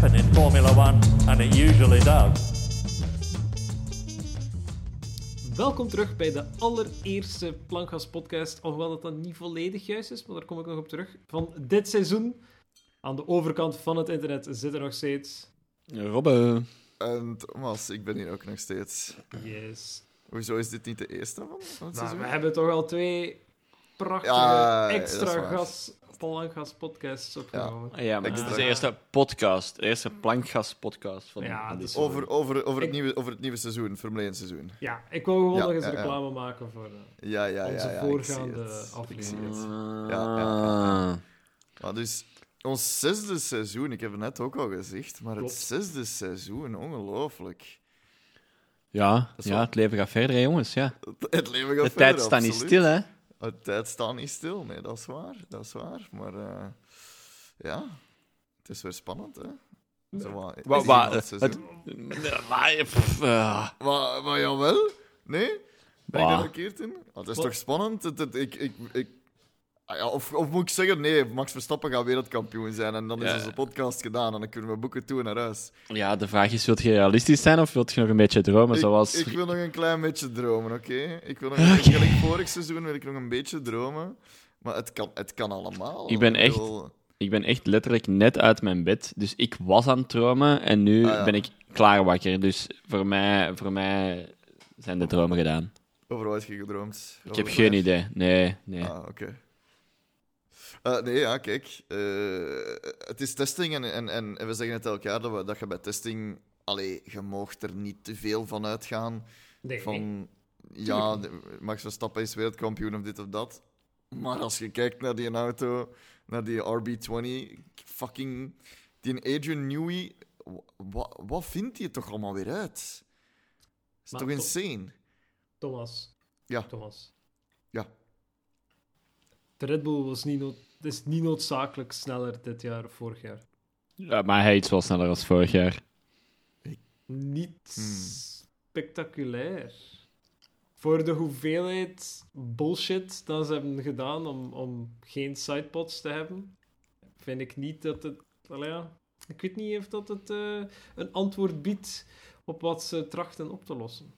happen in Formula One, and it usually does. Welkom terug bij de allereerste Plankgas podcast, alhoewel dat dan niet volledig juist is, maar daar kom ik nog op terug, van dit seizoen. Aan de overkant van het internet zit er nog steeds... Robbe. En Thomas, ik ben hier ook nog steeds. Yes. Hoezo is dit niet de eerste van van het Nou, seizoen? we hebben toch al twee prachtige Ja, dat extra gas, Plankgas podcasts opgenomen. Ja, maar dit is de eerste podcast. De eerste plankgas-podcast van, Ja, dit. Over, over, over, het Ik- nieuwe, over het nieuwe seizoen, Formule 1 seizoen. Ja, ik wil gewoon Ja, nog eens ja, ja. reclame maken voor Ja, ja, ja. onze ja, voorgaande aflevering. zie het. Ja, ja, ja. Maar dus, ons zesde seizoen, ik heb het net ook al gezegd, maar Klopt. het zesde seizoen, ongelooflijk. Ja, ja, wel- het leven gaat verder, hè, jongens. Ja. Het leven gaat De verder, tijd staat niet stil, hè. De tijd staat niet stil, nee, dat is waar. Dat is waar. Maar eh, ja, het is weer spannend, hè. Zo wat, Wa- is wa- iemand het- seizoen. Maar, maar jawel? Nee? Ben ik daar verkeerd in? Het is Wat? toch spannend? Het, het- ik, ik, ik, ah ja, of, of moet ik zeggen, nee, Max Verstappen gaat wereldkampioen zijn en dan is Ja. onze podcast gedaan en dan kunnen we boeken toe naar huis. ja, de vraag is, wilt je realistisch zijn of wilt je nog een beetje dromen? Ik, zoals... ik wil nog een klein beetje dromen, oké? Ik wil nog een beetje, gelijk vorig seizoen wil ik nog een beetje dromen. Maar het kan, het kan allemaal. Ik ben echt- Ik ben echt letterlijk net uit mijn bed. Dus ik was aan het dromen en nu Ah, ja. ben ik klaar wakker. Dus voor mij, voor mij zijn de dromen gedaan. Over wat heb je gedroomd? Ik heb geen idee. Nee, nee. Ah, oké. Eh, nee, ja, kijk. eh, het is testing en, en, en, we zeggen het elk jaar dat, we, dat je bij testing... Allee, je moogt er niet te veel van uitgaan. Nee, Van, ja, de- Max Verstappen is wereldkampioen of dit of dat. Maar als je kijkt naar die auto, naar die RB20, fucking... Die Adrian Newey, wat, wat vindt hij toch allemaal weer uit? is Maar toch to- insane? Thomas. Ja. Thomas. Ja. De Red Bull was niet, nood- is niet noodzakelijk sneller dit jaar of vorig jaar. Ja, maar hij iets wel sneller als vorig jaar. Niet Hmm. spectaculair. Voor de hoeveelheid bullshit dat ze hebben gedaan om, om geen sidepods te hebben, vind ik niet dat het. Ja, ik weet niet of dat het eh, een antwoord biedt op wat ze trachten op te lossen.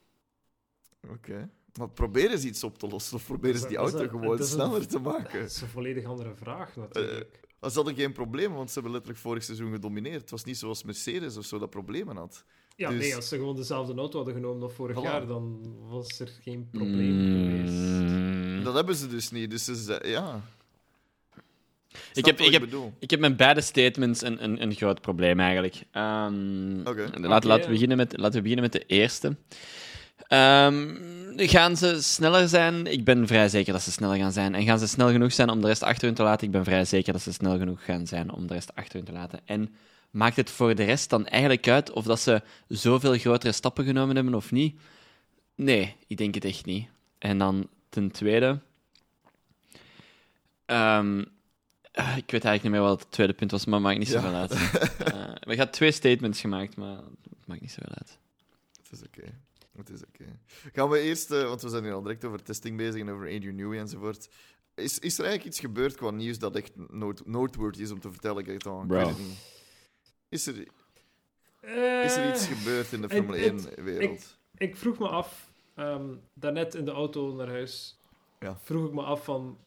Oké. Maar probeer eens iets op te lossen, of probeer eens Dat die auto dat gewoon dat een- sneller te Dat maken. is een volledig andere vraag, natuurlijk. Dat is altijd geen probleem, want ze hebben letterlijk vorig seizoen gedomineerd. Het was niet zoals Mercedes of zo dat problemen had. ja, dus- nee, als ze gewoon dezelfde auto hadden genomen als vorig Voilà. jaar, dan was er geen probleem geweest. Mm. Dat hebben ze dus niet. Dus ze ze- ja. Ik heb, ik, heb, ik heb met beide statements een, een, een groot probleem eigenlijk. Ehm, Oké. laat- Oké. laten, we beginnen met, laten we beginnen met de eerste. Ehm, gaan ze sneller zijn? Ik ben vrij zeker dat ze sneller gaan zijn. En gaan ze snel genoeg zijn om de rest achter hun te laten? Ik ben vrij zeker dat ze snel genoeg gaan zijn om de rest achter hun te laten. En maakt het voor de rest dan eigenlijk uit of dat ze zoveel grotere stappen genomen hebben of niet? Nee, ik denk het echt niet. En dan ten tweede. Ehm, eh, ik weet eigenlijk niet meer wat het tweede punt was, maar maakt niet Ja. zoveel uit. Eh, we hebben twee statements gemaakt, maar het maakt niet zoveel uit. Het is oké. Het is oké. Gaan we eerst, eh, want we zijn hier al direct over testing bezig en over Adrian Newey enzovoort. Is, is er eigenlijk iets gebeurd qua nieuws dat echt noteworthy is om te vertellen? Dan, ik Bro. weet het niet. Is er, is er iets Eh, gebeurd in de Formule het- 1-wereld? Ik vroeg me af, ehm, daarnet in de auto naar huis, Ja. vroeg ik me af van,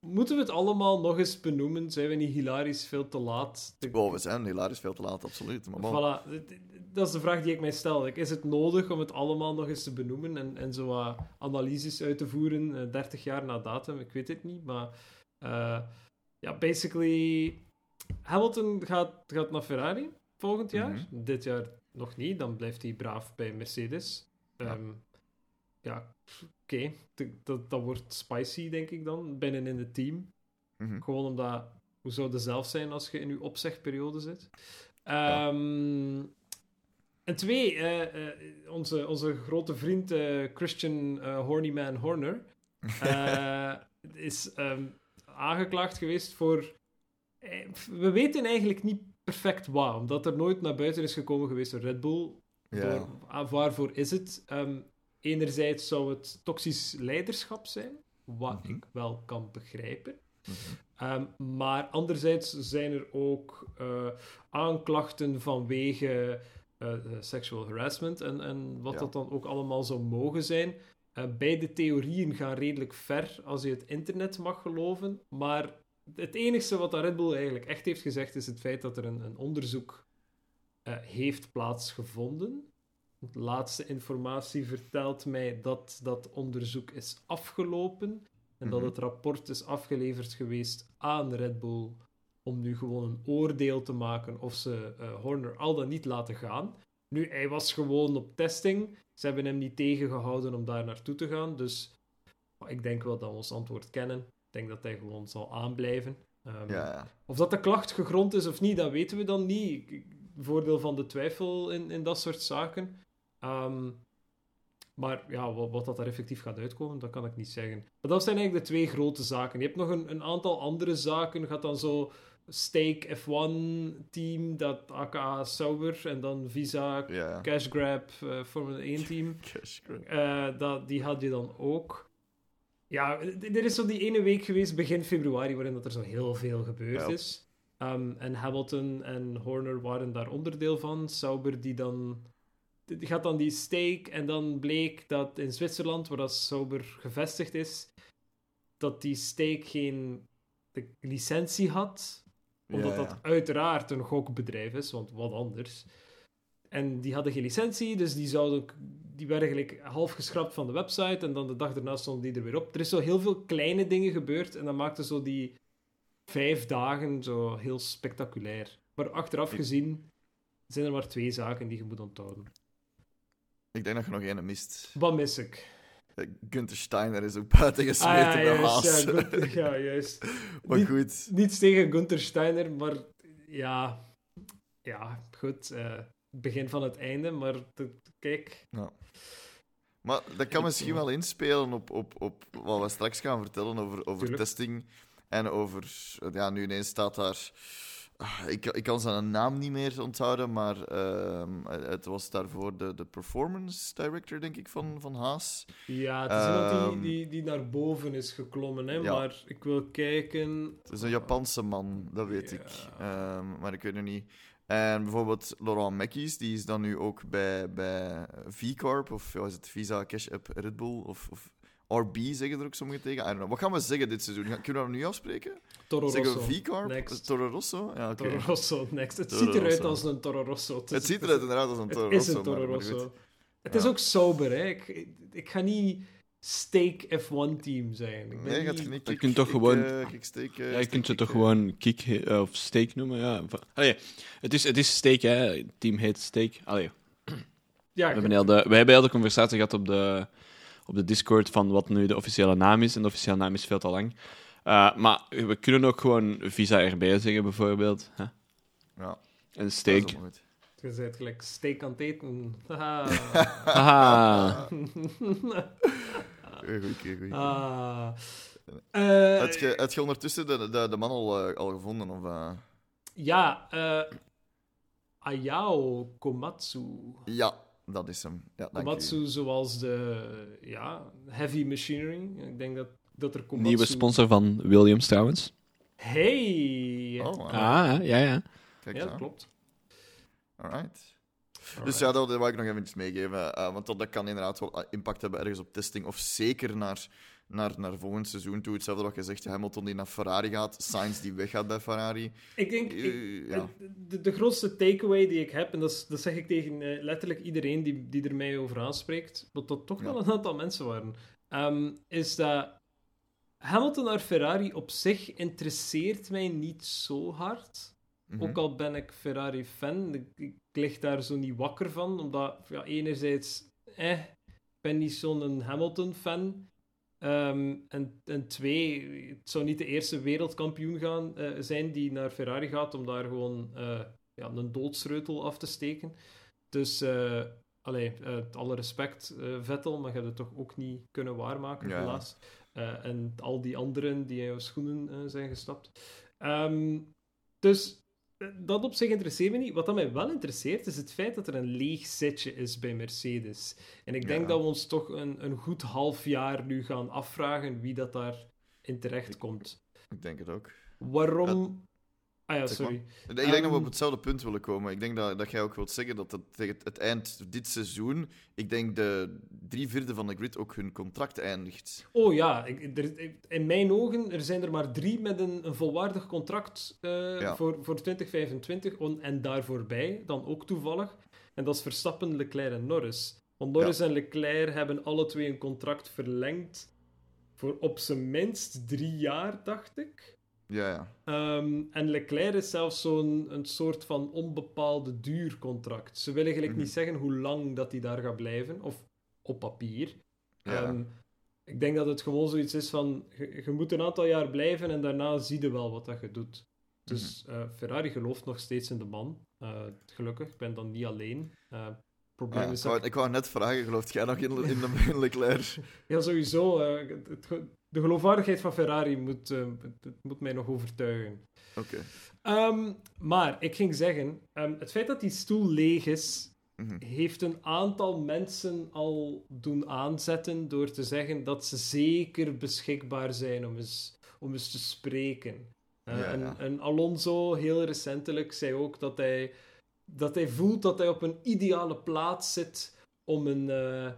moeten we het allemaal nog eens benoemen? Zijn we niet hilarisch veel te laat? De- Wow, we zijn helaas veel te laat, absoluut. Maar bon. Voilà, dat is de vraag die ik mij stel. Is het nodig om het allemaal nog eens te benoemen en, en zo wat analyses uit te voeren, eh, 30 jaar na datum? Ik weet het niet, maar eh, ja, basically, Hamilton gaat, gaat naar Ferrari volgend jaar. Mhm. Dit jaar nog niet, dan blijft hij braaf bij Mercedes. Ja. Ehm, ja, oké, dat, dat wordt spicy, denk ik dan, binnen in het team. Mhm. Gewoon omdat, hoe zou het zelf zijn als je in je opzegperiode zit? Ehm, En twee, eh, eh, onze, onze grote vriend eh, Christian Hornyman Horner is ehm, aangeklaagd geweest voor. we weten eigenlijk niet perfect waar, omdat er nooit naar buiten is gekomen geweest door Red Bull. Ja. Door, ah, waarvoor is het? Ehm, enerzijds zou het toxisch leiderschap zijn, wat Mhm. ik wel kan begrijpen. Ehm, maar anderzijds zijn er ook eh, aanklachten vanwege eh, sexual harassment en, en wat Ja. dat dan ook allemaal zou mogen zijn. Beide theorieën gaan redelijk ver als je het internet mag geloven. Maar het enige wat Red Bull eigenlijk echt heeft gezegd is het feit dat er een, een onderzoek heeft plaatsgevonden. De laatste informatie vertelt mij dat dat onderzoek is afgelopen en dat Mhm. het rapport is afgeleverd geweest aan Red Bull om nu gewoon een oordeel te maken of ze eh, Horner al dan niet laten gaan. Nu, hij was gewoon op testing. Ze hebben hem niet tegengehouden om daar naartoe te gaan. Dus maar ik denk wel dat we ons antwoord kennen. Ik denk dat hij gewoon zal aanblijven. Ehm, Ja, ja. Of dat de klacht gegrond is of niet, dat weten we dan niet. Voordeel van de twijfel in, in dat soort zaken. Ehm, maar ja, wat, wat dat er effectief gaat uitkomen, dat kan ik niet zeggen. Maar dat zijn eigenlijk de twee grote zaken. Je hebt nog een, een aantal andere zaken. Gaat dan zo Stake F1-team, dat aka Sauber, en dan Visa. Cash Grab, eh, Formule 1-team. Cash grab. Eh, dat, die had je dan ook. Ja, er is zo die ene week geweest, begin februari, waarin dat er zo heel veel gebeurd is. Ehm, en Hamilton en Horner waren daar onderdeel van. Sauber die dan... Gaat dan die stake en dan bleek dat in Zwitserland, waar dat Sauber gevestigd is, dat die stake geen de licentie had omdat Ja, ja. dat uiteraard een gokbedrijf is, want wat anders. En die hadden geen licentie, dus die, zouden, die werden gelijk half geschrapt van de website. En dan de dag daarna stonden die er weer op. Er is zo heel veel kleine dingen gebeurd. En dat maakte zo die vijf dagen zo heel spectaculair. Maar achteraf gezien zijn er maar twee zaken die je moet onthouden. Ik denk dat je nog één mist. Wat mis ik? Eh, Gunther Steiner is ook buiten Ah, gesmeten ja, bij juist, Haas. ja, Gunther- ja, juist. maar Niet- goed. Niets tegen Gunther Steiner, maar ja, ja goed. eh, begin van het einde, maar de- kijk. Maar dat kan misschien wel inspelen op, op, op wat we straks gaan vertellen over, over Tuurlijk. testing. En over... Ja, nu ineens staat daar... ah, Ik, ik kan zijn naam niet meer onthouden, maar ehm, het was daarvoor de, de performance director, denk ik, van, van Haas. Ja, het is iemand Ehm, die, die, die naar boven is geklommen, hè, ja. maar ik wil kijken. Het is een Japanse man, dat weet Ja. ik. Ehm, maar ik weet het niet. En bijvoorbeeld Laurent Mackies, die is dan nu ook bij, bij V-Corp, of ja, is het Visa Cash App Red Bull, of, of RB zeggen er ook sommigen tegen. I don't know. Wat gaan we zeggen dit seizoen? Gaan- Kunnen we dat nu afspreken? Toro Zeggen Rosso. we V-Corp? Next. Toro Rosso? Ja, oké. Toro Rosso, next. Het Toro ziet eruit Rosso. als een Toro Rosso. Het ziet eruit inderdaad als een Toro Het is Rosso. een Toro maar- maar Rosso. Het Ja. is ook sober, hè. Ik, ik ga niet Stake F1-team zijn. Ik ben Nee, gaat niet- je niet Je kunt toch kick, gewoon- eh, kick steak, eh, Ja, je steak kunt ze toch gewoon kick eh, of steak noemen, ja. Allee, het is, het is steak, hè. Het team heet steak. Allee, Ja, we hebben heel de, wij hebben heel de conversatie gehad op de, op de Discord van wat nu de officiële naam is. En de officiële naam is veel te lang. Eh, maar we kunnen ook gewoon Visa erbij zeggen, bijvoorbeeld. Hè? Ja, En steak. je bent gelijk steak aan het eten. Haha. Haha. Goed. ah. Eh, Heb je, ondertussen de, de, de man al, eh, al gevonden? Of, eh? Ja, eh Ayao Komatsu. Ja, dat is hem. Ja, dank Komatsu zoals de ja, heavy machinery. Ik denk dat, dat er Komatsu... Nieuwe sponsor van Williams, trouwens. Hey! Oh, wow. Ah, ja, ja. Kijk ja, dat klopt. Alright. Dus ja, dat wil ik nog eventjes meegeven. eh, want dat, dat kan inderdaad wel eh, impact hebben ergens op testing. Of zeker naar, naar, naar volgend seizoen toe. Hetzelfde wat je zegt, Hamilton die naar Ferrari gaat. Sainz die weggaat bij Ferrari. Ik denk... ik- Eh, ja. de, de grootste takeaway die ik heb, en dat, is- dat zeg ik tegen eh, letterlijk iedereen die, die er mij over aanspreekt, wat dat toch Ja. wel een aantal mensen waren, ehm, is dat Hamilton naar Ferrari op zich interesseert mij niet zo hard. Mhm. Ook al ben ik Ferrari-fan, ik, ik lig daar zo niet wakker van, omdat ja, enerzijds, eh, ik ben niet zo'n Hamilton-fan. Ehm, en, en twee, het zou niet de eerste wereldkampioen gaan, eh, zijn die naar Ferrari gaat om daar gewoon eh, ja, een doodsreutel af te steken. Dus, allee, eh, alle respect, Vettel, maar je hebt het toch ook niet kunnen waarmaken, Ja. helaas. En al die anderen die in jouw schoenen zijn gestapt. Ehm, dus dat op zich interesseert me niet. Wat dat mij wel interesseert, is het feit dat er een leeg setje is bij Mercedes. En ik denk Ja. dat we ons toch een, een goed half jaar nu gaan afvragen wie dat daar in terecht komt. Ik denk het ook. Waarom... Ah ja, Zeg sorry. Ik denk dat we Ehm, op hetzelfde punt willen komen. Ik denk dat, dat jij ook wilt zeggen dat het, tegen het, het eind dit seizoen, ik denk de drie vierde van de grid ook hun contract eindigt. Oh ja, ik, er, in mijn ogen er zijn er maar drie met een, een volwaardig contract eh, Ja. voor, voor 2025 on- en daarvoorbij dan ook toevallig. En dat is Verstappen, Leclerc en Norris. Want Norris en Leclerc hebben alle twee een contract verlengd voor op zijn minst drie jaar, dacht ik. Ja, ja. Ehm, en Leclerc is zelfs zo'n een soort van onbepaalde duurcontract. Ze willen gelijk Mhm. niet zeggen hoe lang dat hij daar gaat blijven, of op papier. Ja. Ehm, ik denk dat het gewoon zoiets is van, je, je moet een aantal jaar blijven en daarna zie je wel wat dat je doet. Dus Mhm. eh, Ferrari gelooft nog steeds in de man. Eh, gelukkig, ik ben dan niet alleen. Eh, probleem Ah, is ik, dat wou, ik wou net vragen, gelooft jij nog in, in, de, in Leclerc? Ja, sowieso. het- de geloofwaardigheid van Ferrari moet, eh, moet mij nog overtuigen. Oké. Ehm, maar ik ging zeggen, ehm, het feit dat die stoel leeg is, Mhm. heeft een aantal mensen al doen aanzetten door te zeggen dat ze zeker beschikbaar zijn om eens, om eens te spreken. Eh, Ja, en, ja. en Alonso, heel recentelijk, zei ook dat hij, dat hij voelt dat hij op een ideale plaats zit om een, eh,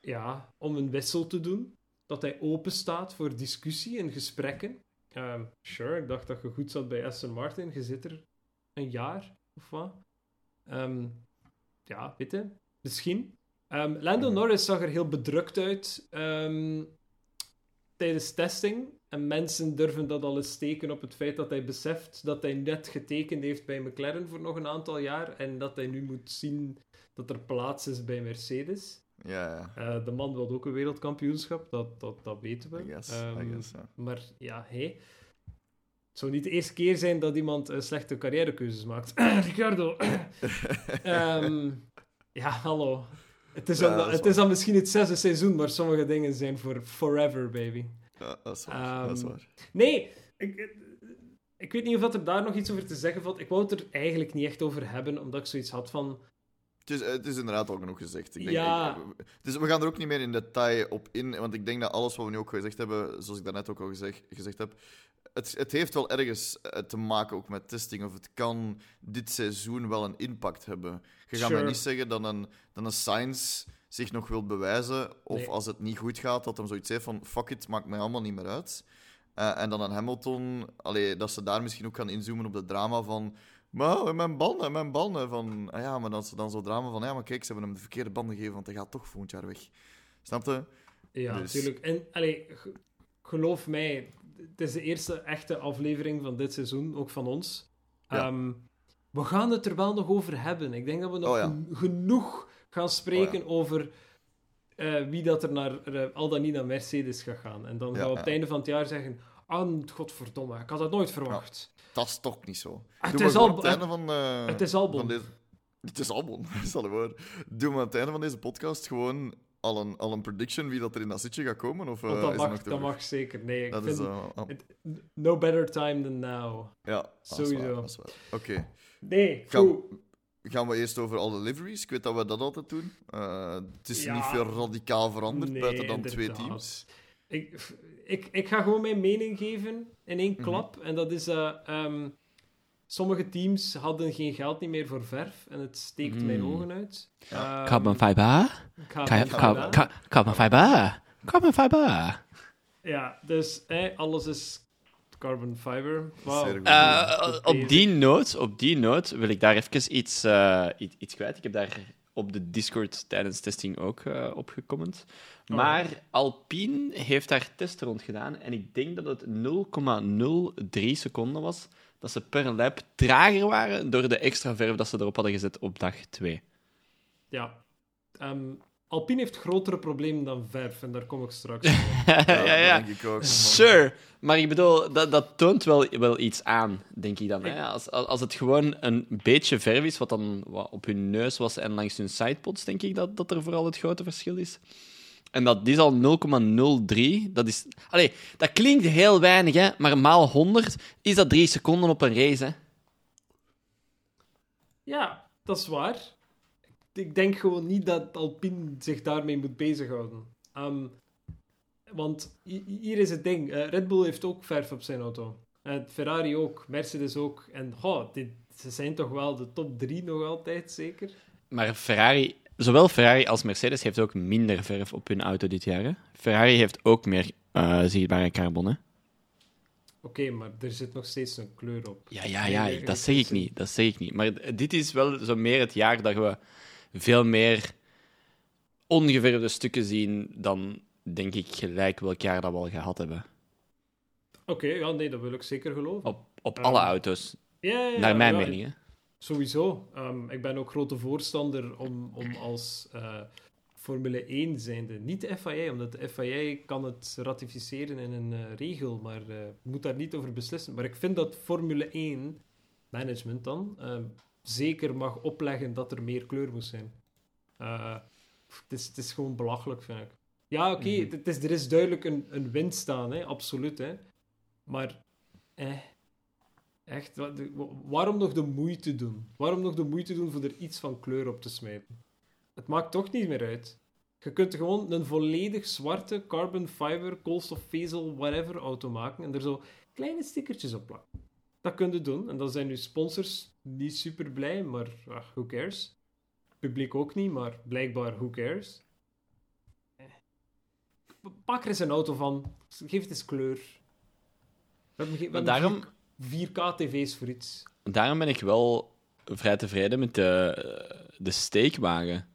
ja, om een wissel te doen. Dat hij open staat voor discussie en gesprekken. Ehm, sure, ik dacht dat je goed zat bij Aston Martin. Je zit er een jaar of wat. Ehm, ja, weet je, misschien. Ehm, Lando. Norris zag er heel bedrukt uit tijdens testing. En mensen durven dat al eens steken op het feit dat hij beseft dat hij net getekend heeft bij McLaren voor nog een aantal jaar. En dat hij nu moet zien dat er plaats is bij Mercedes. Ja, ja. Eh, de man wil ook een wereldkampioenschap, dat, dat, dat weten we. Guess, Ehm, guess. Maar ja, hé. Het zou niet de eerste keer zijn dat iemand eh, slechte carrièrekeuzes maakt. Ricardo. Ehm, ja, hallo. Het is, Ja, dan, het is dan misschien het zesde seizoen, maar sommige dingen zijn voor forever, baby. Ja, dat is waar. dat is Ehm, waar. Nee, ik, ik weet niet of dat er daar nog iets over te zeggen valt. Ik wou het er eigenlijk niet echt over hebben, omdat ik zoiets had van... Het is, het is inderdaad al genoeg gezegd. Ik denk, Ja. ik- dus we gaan er ook niet meer in detail op in, want ik denk dat alles wat we nu ook gezegd hebben, zoals ik daarnet ook al gezegd, gezegd heb, het, het heeft wel ergens eh, te maken ook met testing, of het kan dit seizoen wel een impact hebben. Je gaat mij Sure. niet zeggen dat een, dat een Sainz zich nog wil bewijzen, of Nee. als het niet goed gaat, dat hem zoiets heeft van fuck it, maakt mij allemaal niet meer uit. Eh, en dan een Hamilton, allee, dat ze daar misschien ook gaan inzoomen op het drama van maar mijn banden, mijn banden. Van, ah ja, maar dan, dan zo drama van, ja, maar kijk, ze hebben hem de verkeerde banden gegeven, want hij gaat toch volgend jaar weg. Snap je? Ja, Dus- natuurlijk. En allee, ge- geloof mij, het is de eerste echte aflevering van dit seizoen, ook van ons. Ja. Ehm, we gaan het er wel nog over hebben. Ik denk dat we nog Oh ja. genoeg gaan spreken Oh over eh, wie dat er naar, eh, al dan niet naar Mercedes gaat gaan. En dan gaan we op het einde van het jaar zeggen... Ah, godverdomme, ik had dat nooit verwacht. Dat is toch niet zo. Het Doe is maar al- het van... eh, het is Albon. Van deze... Het is Albon, stel je voor. Doe maar aan het einde van deze podcast gewoon al een, al een prediction wie dat er in dat zitje gaat komen? Of, eh, dat is mag, dat mag zeker. Nee, ik Dat vind... is... eh, ah, het- no better time than now. ja, is sowieso. is. Oké. Nee, Gaan-. Gaan we eerst over alle liveries? Ik weet dat we dat altijd doen. Eh, het is Ja. niet veel radicaal veranderd, Nee, buiten dan twee teams. Ik, ik, ik ga gewoon mijn mening geven in één Mhm. klap. En dat is dat ehm, sommige teams hadden geen geld niet meer voor verf. En het steekt Mm. mijn ogen uit. Ehm, Carbon fiber. Carbon fiber. Carbon fiber. Ja, dus eh, alles is carbon fiber. Goed. Eh, op die noot, op die noot wil ik daar even iets, eh, iets, iets kwijt. Ik heb daar op de Discord tijdens testing ook opgecomment. Oh. Maar Alpine heeft daar testen rond gedaan en ik denk dat het 0,03 seconden was dat ze per lap trager waren door de extra verf dat ze erop hadden gezet op dag 2. Ja. Ehm, Alpine heeft grotere problemen dan verf. En daar kom ik straks op. ja, ja. Dat denk ik ook. Sure, maar ik bedoel, dat, dat toont wel, wel iets aan, denk ik dan. Hè? Als, als als het gewoon een beetje verf is, wat dan wat op hun neus was en langs hun sidepods, denk ik dat, dat er vooral het grote verschil is. En dat is al 0,03. Dat is... Allee, dat klinkt heel weinig, hè, maar maal 100 is dat 3 seconden op een race. Hè? Ja, dat is waar. Ik denk gewoon niet dat Alpine zich daarmee moet bezighouden. Ehm, Want hi- hier is het ding. eh, Red Bull heeft ook verf op zijn auto. En Ferrari ook. Mercedes ook. En dit, ze zijn toch wel de top drie nog altijd, zeker? Maar Ferrari, zowel Ferrari als Mercedes heeft ook minder verf op hun auto dit jaar. Hè? Ferrari heeft ook meer eh, zichtbare carbon. Hè? Oké, maar er zit nog steeds een kleur op. Ja, ja, ja, dat zeg ik niet. Dat zeg ik niet. Maar dit is wel zo meer het jaar dat we veel meer ongeverfde stukken zien dan, denk ik, gelijk welk jaar dat we al gehad hebben. Oké, ja, nee, dat wil ik zeker geloven. Op, op Ah. alle auto's, Ja, ja, ja, naar mijn mening. Hè? Sowieso. Ehm, ik ben ook grote voorstander om, om als eh, Formule 1 zijnde, niet de FIA, omdat de FIA kan het ratificeren in een eh, regel, maar eh moet daar niet over beslissen. Maar ik vind dat Formule 1, management dan, ehm, zeker mag opleggen dat er meer kleur moet zijn. Eh, het, is, het is gewoon belachelijk, vind ik. Ja, oké, Mhm. is, er is duidelijk een, een winst staan, hè, absoluut. Hè. Maar, eh, echt, wat- waarom nog de moeite doen? Waarom nog de moeite doen voor er iets van kleur op te smijten? Het maakt toch niet meer uit. Je kunt gewoon een volledig zwarte carbon fiber, koolstofvezel, whatever auto maken en er zo kleine stickertjes op plakken. Dat kun je doen. En dan zijn uw sponsors niet super blij, maar ah, who cares? Publiek ook niet, maar blijkbaar who cares? Pak er eens een auto van. Geef het eens kleur. We hebben, we daarom, 4K-tv's voor iets. daarom ben ik wel vrij tevreden met de, de steekwagen.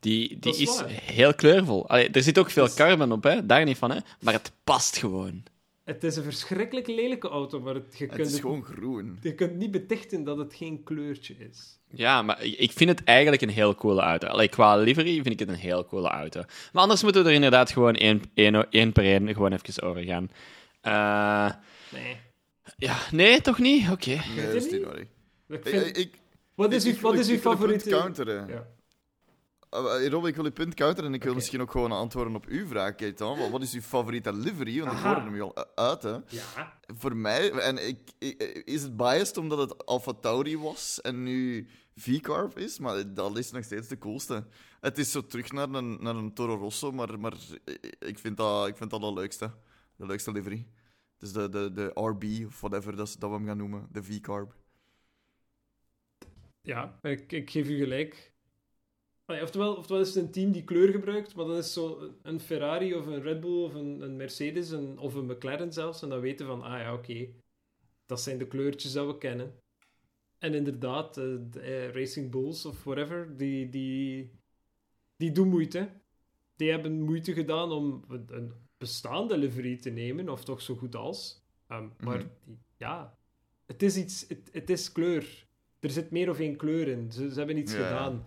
Die, die is heel kleurvol. Allee, er zit ook veel is- carbon op, hè? daar niet van, hè? maar het past gewoon. Het is een verschrikkelijk lelijke auto, maar het, je, Het kunt is het- gewoon groen. je kunt niet betichten dat het geen kleurtje is. Ja, maar ik vind het eigenlijk een heel coole auto. Allee, qua livery vind ik het een heel coole auto. Maar anders moeten we er inderdaad gewoon één, één, één per één gewoon even over gaan. Eh, Nee. ja, nee, toch niet? Oké. Nee, je dat is niet niet? nodig. Ik Ik, vind, ik, wat is ik- uw, wat is uw favoriete... counteren. Ja. Uh, Rob, ik wil je punt counteren en ik wil misschien ook gewoon antwoorden op uw vraag, Keitan. Wat- is uw favoriete livery? Want ik Aha. hoorde hem al uh, uit, hè. ja. Voor mij, en ik, ik- is het biased omdat het Alpha Tauri was en nu V-Carb is, maar dat is nog steeds de coolste. Het is zo terug naar een, naar een Toro Rosso, maar, maar ik, vind dat, ik vind dat de leukste. De leukste livery. Dus de, de, de RB, of whatever dat, dat we hem gaan noemen. De V-Carb. Ja, ik, ik geef u gelijk. Allee, oftewel, oftewel is het een team die kleur gebruikt, maar dan is zo een Ferrari of een Red Bull of een, een Mercedes een, of een McLaren zelfs. En dan weten van, ah ja, oké, dat zijn de kleurtjes dat we kennen. En inderdaad, eh, de, eh, Racing Bulls of whatever, die, die, die doen moeite. Die hebben moeite gedaan om een, bestaande livery te nemen, of toch zo goed als. Ehm, maar Mhm. ja, het is iets, het, het is kleur. Er zit meer of één kleur in. Ze, ze hebben iets ja. gedaan.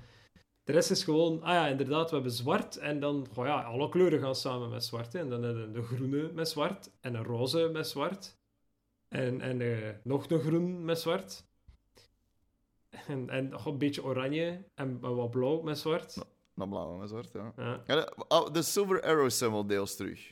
De rest is gewoon, ah ja, inderdaad, we hebben zwart. En dan, goh ja, alle kleuren gaan samen met zwart. hè. En dan hebben we een groene met zwart. En een roze met zwart. En, en eh, nog een groen met zwart. En, en nog een beetje oranje. En wat blauw met zwart. Dat blauw en zwart, ja. Ja. ja de, oh, de Silver Arrows zijn wel deels terug.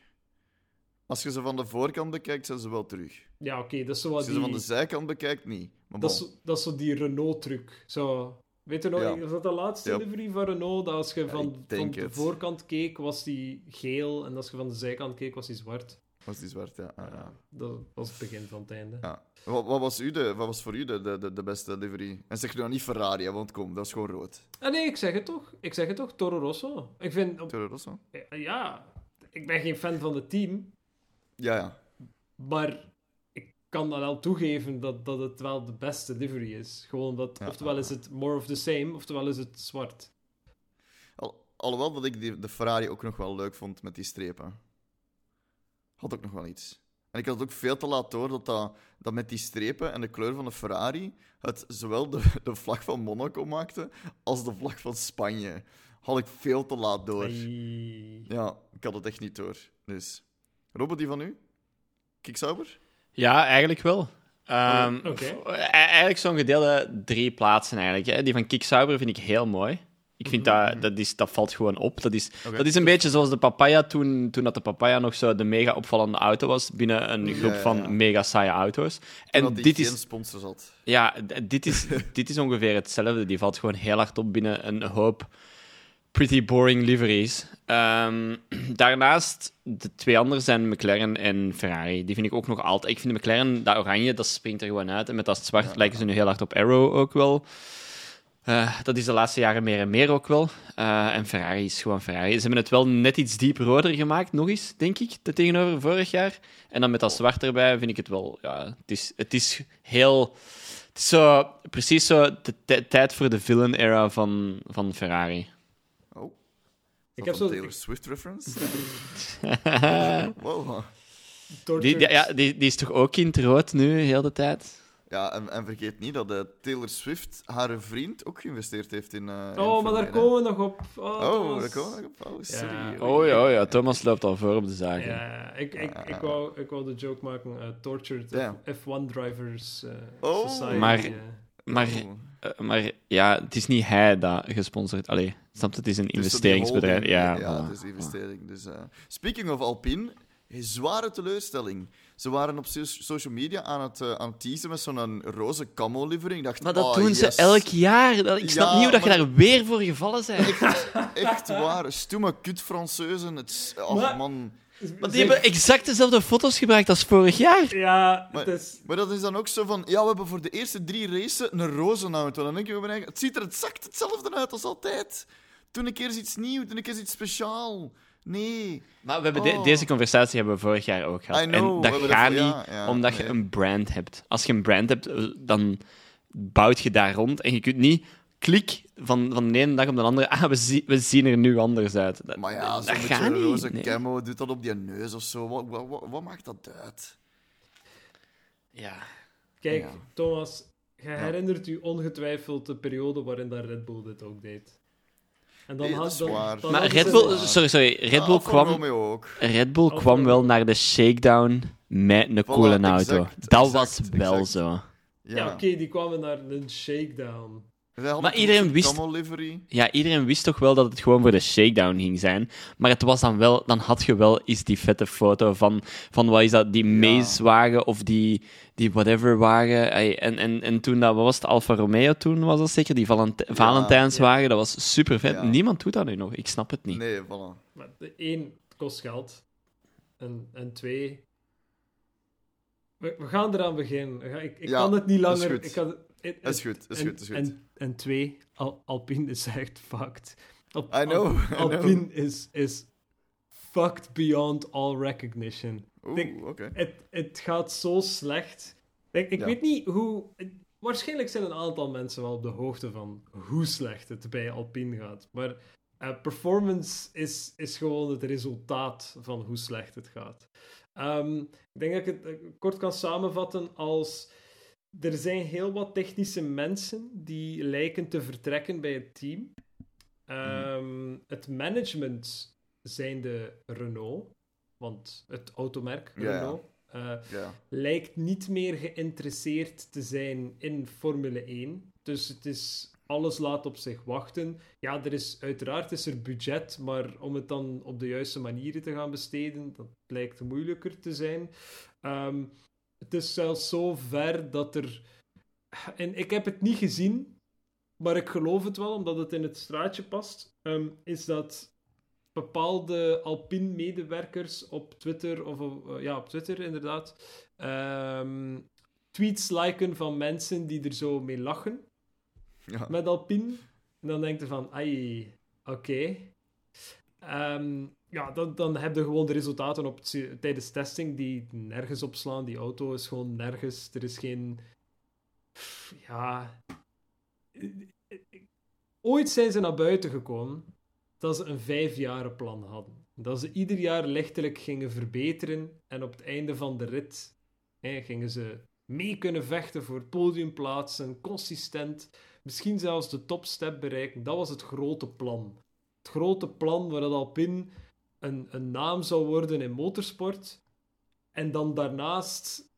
Als je ze van de voorkant bekijkt, zijn ze wel terug. Ja, oké, dat is zo Als je ze van die... de zijkant bekijkt, niet. Maar Dat is, dat is zo die Renault-truc. Zo... Weet je nog, Ja. was dat de laatste livery van Renault? Dat als je van, de voorkant keek, was die geel. En als je van de zijkant keek, was die zwart. Was die zwart, ja. Ah, ja. Dat was het begin van het einde. Ja. Wat, wat, was u de, wat was voor u de, de, de, beste livery? En zeg nu nou niet Ferrari, hè, want kom, dat is gewoon rood. Ah, nee, ik zeg het toch. Ik zeg het toch, Toro Rosso. Ik vind... op- Toro Rosso? Ja, ik ben geen fan van het team. Ja, ja. Maar kan dan wel toegeven dat, dat het wel de beste livery is. Gewoon dat, Ja. oftewel is het more of the same, oftewel is het zwart. Al, alhoewel dat ik die, de Ferrari ook nog wel leuk vond met die strepen. Had ook nog wel iets. En ik had het ook veel te laat door dat, dat, dat met die strepen en de kleur van de Ferrari het zowel de, de vlag van Monaco maakte als de vlag van Spanje. Had ik veel te laat door. Ja, ik had het echt niet door. Dus. Robert, die van u? Kicksauber? Ja, eigenlijk wel. Ehm, f- e- Eigenlijk zo'n gedeelde drie plaatsen eigenlijk. Hè. Die van Kicksauber vind ik heel mooi. Ik vind dat, dat, is, dat valt gewoon op. Dat is, dat is een beetje zoals de Papaya toen, toen dat de Papaya nog zo de mega opvallende auto was binnen een Ja, groep ja, van ja. mega saaie auto's. En En dat die dit geen is, sponsors had. ja, dit, is, dit is ongeveer hetzelfde. Die valt gewoon heel hard op binnen een hoop pretty boring liveries. Ehm, daarnaast, de twee andere zijn McLaren en Ferrari. Die vind ik ook nog altijd... Ik vind de McLaren, dat oranje, dat springt er gewoon uit. En met dat zwart lijken ze nu heel hard op Arrow ook wel. Eh, dat is de laatste jaren meer en meer ook wel. Eh, en Ferrari is gewoon Ferrari. Ze hebben het wel net iets diep roder gemaakt, nog eens, denk ik, te tegenover vorig jaar. En dan met dat zwart erbij vind ik het wel... Ja, het is, het is heel... Het is zo, precies zo de tij- tijd voor de villain-era van, van Ferrari. Oh. Ik heb heb zo- Taylor Swift reference. wow. Die, die- ja, die, die is toch ook in het rood nu, heel de tijd? Ja, en, en vergeet niet dat eh, Taylor Swift haar vriend ook geïnvesteerd heeft in. eh, in Oh, maar daar Formule 1, hè. komen we nog op. Oh, Oh, Thomas. daar komen we nog op. Oh, sorry. Ja. Oh ja, oh ja, Thomas loopt al voor op de zaken. Ja, ik, ik, ik, wou, ik wou de joke maken. eh, tortured Ja. F1 Drivers Oh. Society. Maar-. Maar, Eh, maar ja, het is niet hij dat gesponsord... Allee, snap? Het is een investeringsbedrijf. holding. Ja, ja voilà. het is een investering. Dus, eh, speaking of Alpine, een zware teleurstelling. Ze waren op so- social media aan het, eh, aan het teasen met zo'n roze camo livery. Ik dacht, Maar dat oh, doen ze elk jaar. Dat- Ik snap Ja, niet hoe dat je daar weer voor gevallen bent. Echt waar. Stoeme kut Franseuzen. Het is- oh, Maar- man. Want die hebben exact dezelfde foto's gebruikt als vorig jaar. Ja, Maar- het is... Maar dat is dan ook zo van, ja, we hebben voor de eerste drie racen een roze auto. Dan denk je bij het ziet er exact hetzelfde uit als altijd. Toen een keer eens iets nieuws, toen een keer eens iets speciaal. Nee. Maar we hebben de- Oh. deze conversatie hebben we vorig jaar ook gehad. I know, en we dat gaat dat- niet ja, ja, omdat je een brand hebt. Als je een brand hebt, dan bouwt je daar rond. En je kunt niet klik van, van de ene dag op de andere. Ah, we, zie- we zien er nu anders uit. Dat, Maar ja, zo'n gaat beetje roze Nee. camo, doet dat op die neus of zo. Wat, wat, wat, wat maakt dat uit? Ja. Kijk, Ja. Thomas, je herinnert u ongetwijfeld de periode waarin dat Red Bull dit ook deed. En dan Nee, had dan, dan Maar Red Bull, sorry, sorry. Red Bull kwam, ook. Red Bull Alfa kwam wel naar de shakedown met een coole exact, auto. Dat exact, was wel exact. zo. Ja, Ja, oké, die kwamen naar een shakedown. Maar iedereen wist-. Ja, iedereen wist toch wel dat het gewoon voor de shakedown ging zijn. Maar het was dan wel, dan had je wel eens die vette foto van, van wat is dat, die Maze-wagen of die, die whatever-wagen. En, en, en toen dat, wat was het, Alfa Romeo toen, was dat zeker? Die Valent Valentijnswagen, dat was super vet. Ja. Niemand doet dat nu nog, ik snap het niet. Nee, voilà. Maar de één het kost geld. En, en twee. We, we gaan eraan beginnen. Ik, ik Ja, kan het niet dat is langer. goed. Ik kan, Dat is goed, is en, goed, is goed. En, en twee, Al, Alpine is echt fucked. Al- I know, Al- I know. Alpine is, is fucked beyond all recognition. Denk- Oeh, oké. Het, het gaat zo slecht. Ik, ik Ja. weet niet hoe. Waarschijnlijk zijn een aantal mensen wel op de hoogte van hoe slecht het bij Alpine gaat. Maar eh, performance is, is gewoon het resultaat van hoe slecht het gaat. Ehm, ik denk dat ik het eh, kort kan samenvatten als. Er zijn heel wat technische mensen die lijken te vertrekken bij het team. Ehm, Het management zijn de Renault, want het automerk. Renault. eh, lijkt niet meer geïnteresseerd te zijn in Formule 1. Dus het is, alles laat op zich wachten. Ja, er is, uiteraard is er budget, maar om het dan op de juiste manieren te gaan besteden, dat lijkt moeilijker te zijn. Ehm, het is zelfs zo ver dat er... En ik heb het niet gezien, maar ik geloof het wel, omdat het in het straatje past. ehm, is dat bepaalde Alpine-medewerkers op Twitter, of eh, ja, op Twitter inderdaad, ehm, tweets liken van mensen die er zo mee lachen Ja. met Alpine. En dan denk je van, ai, oké. Ehm, ja, dan, dan heb gewoon de resultaten op, tijdens testing die nergens opslaan. Die auto is gewoon nergens. Er is geen... Ja... Ooit zijn ze naar buiten gekomen dat ze een vijfjarenplan hadden. Dat ze ieder jaar lichtelijk gingen verbeteren en op het einde van de rit hè, gingen ze mee kunnen vechten voor podiumplaatsen, consistent, misschien zelfs de topstep bereiken. Dat was het grote plan. Het grote plan waar dat Alpine een, een naam zou worden in motorsport en dan daarnaast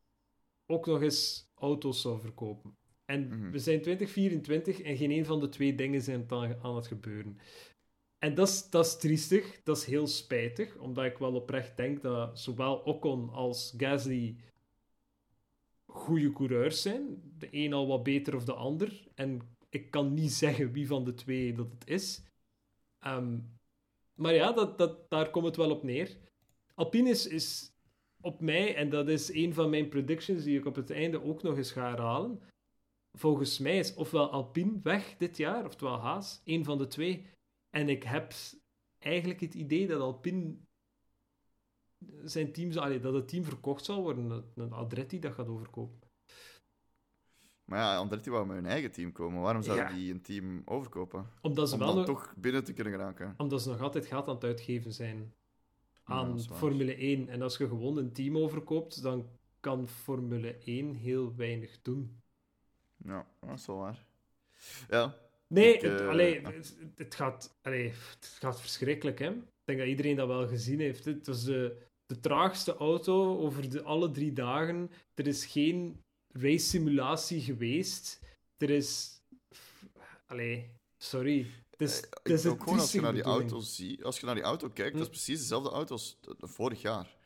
ook nog eens auto's zou verkopen. En Mhm. we zijn 2024 en geen een van de twee dingen zijn aan, het gebeuren. En dat is, dat is triestig, dat is heel spijtig, omdat ik wel oprecht denk dat zowel Ocon als Gasly goede coureurs zijn. De een al wat beter of de ander. En ik kan niet zeggen wie van de twee dat het is. Ehm, maar ja, dat, daar komt het wel op neer. Alpine is, is op mij, en dat is een van mijn predictions die ik op het einde ook nog eens ga herhalen. Volgens mij is ofwel Alpine weg dit jaar, oftewel Haas, een van de twee. En ik heb eigenlijk het idee dat Alpine zijn team, allee, dat het team verkocht zal worden, een Adretti dat gaat overkopen. Maar ja, Andretti wou met hun eigen team komen. Waarom zouden Ja. die een team overkopen? Omdat ze, Om wel nog, toch binnen te kunnen geraken. omdat ze nog altijd geld aan het uitgeven zijn aan. Formule 1. En als je gewoon een team overkoopt, dan kan Formule 1 heel weinig doen. Ja, dat is wel waar. Ja, Nee, Ik, het, eh, allee, ja. het, het gaat, allee, het gaat verschrikkelijk. Hè? Ik denk dat iedereen dat wel gezien heeft. Het was de, de traagste auto over de, alle drie dagen. Er is geen race simulatie geweest. Er is. Allee, sorry. Het is, het ik een ook gewoon als je naar die auto ziet, als je naar die auto kijkt, dat is Hm. precies dezelfde auto als vorig jaar.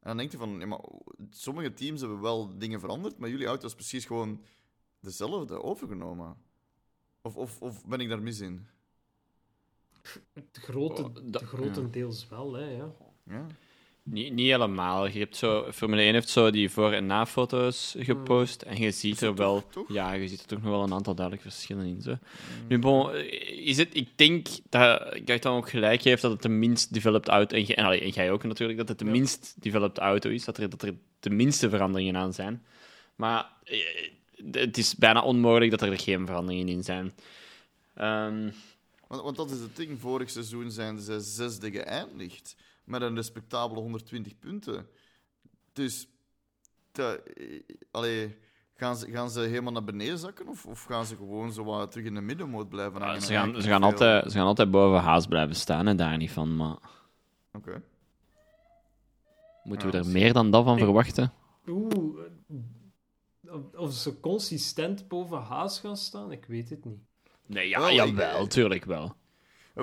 En dan denk je van, ja, maar sommige teams hebben wel dingen veranderd, maar jullie auto is precies gewoon dezelfde overgenomen. Of, of, of ben ik daar mis in? Het grote, Oh, dat- grotendeels wel, hè, ja. Ja. Niet, niet helemaal. Je hebt zo, Formule 1 heeft zo die voor- en na-foto's gepost. En je ziet er wel... toch- toch? Ja, je ziet er toch nog wel een aantal duidelijke verschillen in. Zo. Nu, bon, eh, is het, ik denk dat ik dan ook gelijk heeft dat het de minst developed auto... En, jij- en, allee, en jij ook natuurlijk, dat het de Ja. minst developed auto is. Dat er, dat er de minste veranderingen aan zijn. Maar eh, het is bijna onmogelijk dat er geen veranderingen in zijn. Ehm, Want, want dat is het ding. Vorig seizoen zijn ze zesde geëindigd. Met een respectabele 120 punten. Dus... allee, gaan, ze, gaan ze helemaal naar beneden zakken? Of, of gaan ze gewoon zo wat terug in de middenmoot blijven hangen? ze, gaan, ze, gaan altijd, ze gaan altijd boven Haas blijven staan en daar niet van. Maar Oké. moeten Ja, we er meer dan dat van verwachten? Oeh, eh, of, ze consistent boven Haas gaan staan, ik weet het niet. Nee, ja, Wel, ik- jawel, tuurlijk wel.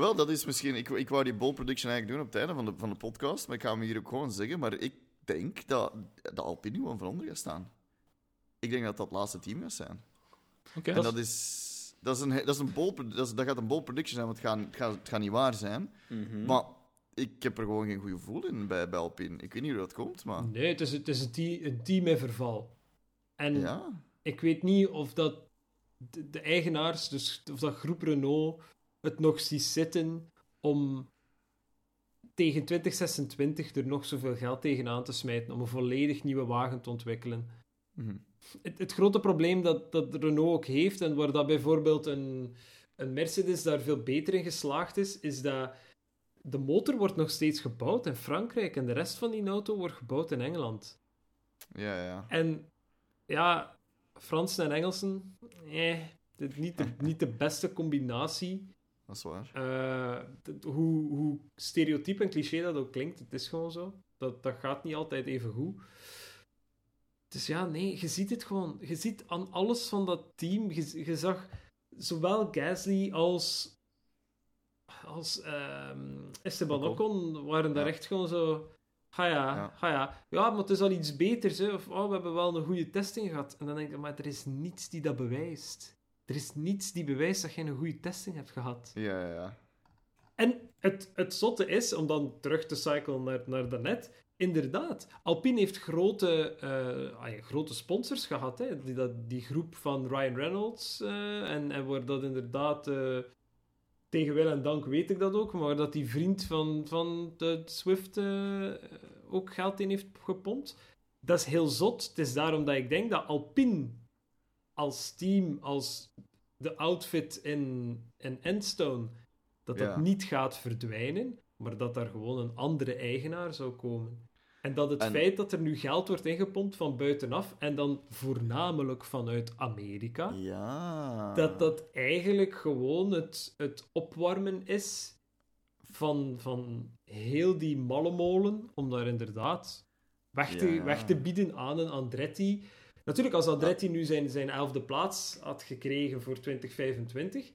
Wel, dat is misschien... Ik, ik wou die bold prediction eigenlijk doen op het einde van de, van de podcast, maar ik ga hem hier ook gewoon zeggen. Maar ik denk dat de Alpine gewoon vooronder gaat staan. Ik denk dat dat het laatste team gaat zijn. Oké. En dat is... Dat, is een, dat, is een bold, dat, is- dat gaat een bold prediction zijn, want het gaat, het gaat, het gaat niet waar zijn. Mhm. Maar ik heb er gewoon geen goed gevoel in bij, bij Alpine. Ik weet niet hoe dat komt, maar... Nee, het is, het is een, team, een team in verval. En Ja, ik weet niet of dat de, de eigenaars, dus of dat groep Renault, het nog ziet zitten om tegen 2026 er nog zoveel geld tegenaan te smijten om een volledig nieuwe wagen te ontwikkelen. Mhm. Het, het grote probleem dat, dat Renault ook heeft, en waar dat bijvoorbeeld een, een Mercedes daar veel beter in geslaagd is, is dat de motor wordt nog steeds gebouwd in Frankrijk en de rest van die auto wordt gebouwd in Engeland. ja, ja. En ja, Fransen en Engelsen, eh, dit niet, de, niet de beste combinatie. Dat is waar. Eh, hoe, hoe stereotyp en cliché dat ook klinkt, het is gewoon zo. Dat, dat gaat niet altijd even goed. Dus ja, nee, je ziet het gewoon. Je ziet aan alles van dat team. Je, je zag zowel Gasly als, als ehm, Esteban Ocon. Ocon waren daar Ja. echt gewoon zo. Ha ja, Ja. ha ja. Ja, maar het is al iets beters. Hè. Of oh, we hebben wel een goede testing gehad. En dan denk ik, maar er is niets die dat bewijst. Er is niets die bewijst dat je een goede testing hebt gehad. Ja, ja, ja. En het, het zotte is, om dan terug te cyclen naar, naar daarnet, inderdaad, Alpine heeft grote, eh, ah ja, grote sponsors gehad. Hè? Die, dat, die groep van Ryan Reynolds, eh, en, en waar dat inderdaad, eh, tegen wil en dank weet ik dat ook, maar waar dat die vriend van, van de Swift eh, ook geld in heeft gepompt. Dat is heel zot. Het is daarom dat ik denk dat Alpine als team, als de outfit in, in Endstone, dat dat Ja. niet gaat verdwijnen, maar dat daar gewoon een andere eigenaar zou komen. En dat het En- feit dat er nu geld wordt ingepompt van buitenaf, en dan voornamelijk vanuit Amerika, Ja. dat dat eigenlijk gewoon het, het opwarmen is van, van heel die mallemolen, om daar inderdaad weg te, Ja. weg te bieden aan een Andretti. Natuurlijk, als Andretti nu zijn, zijn elfde plaats had gekregen voor 2025,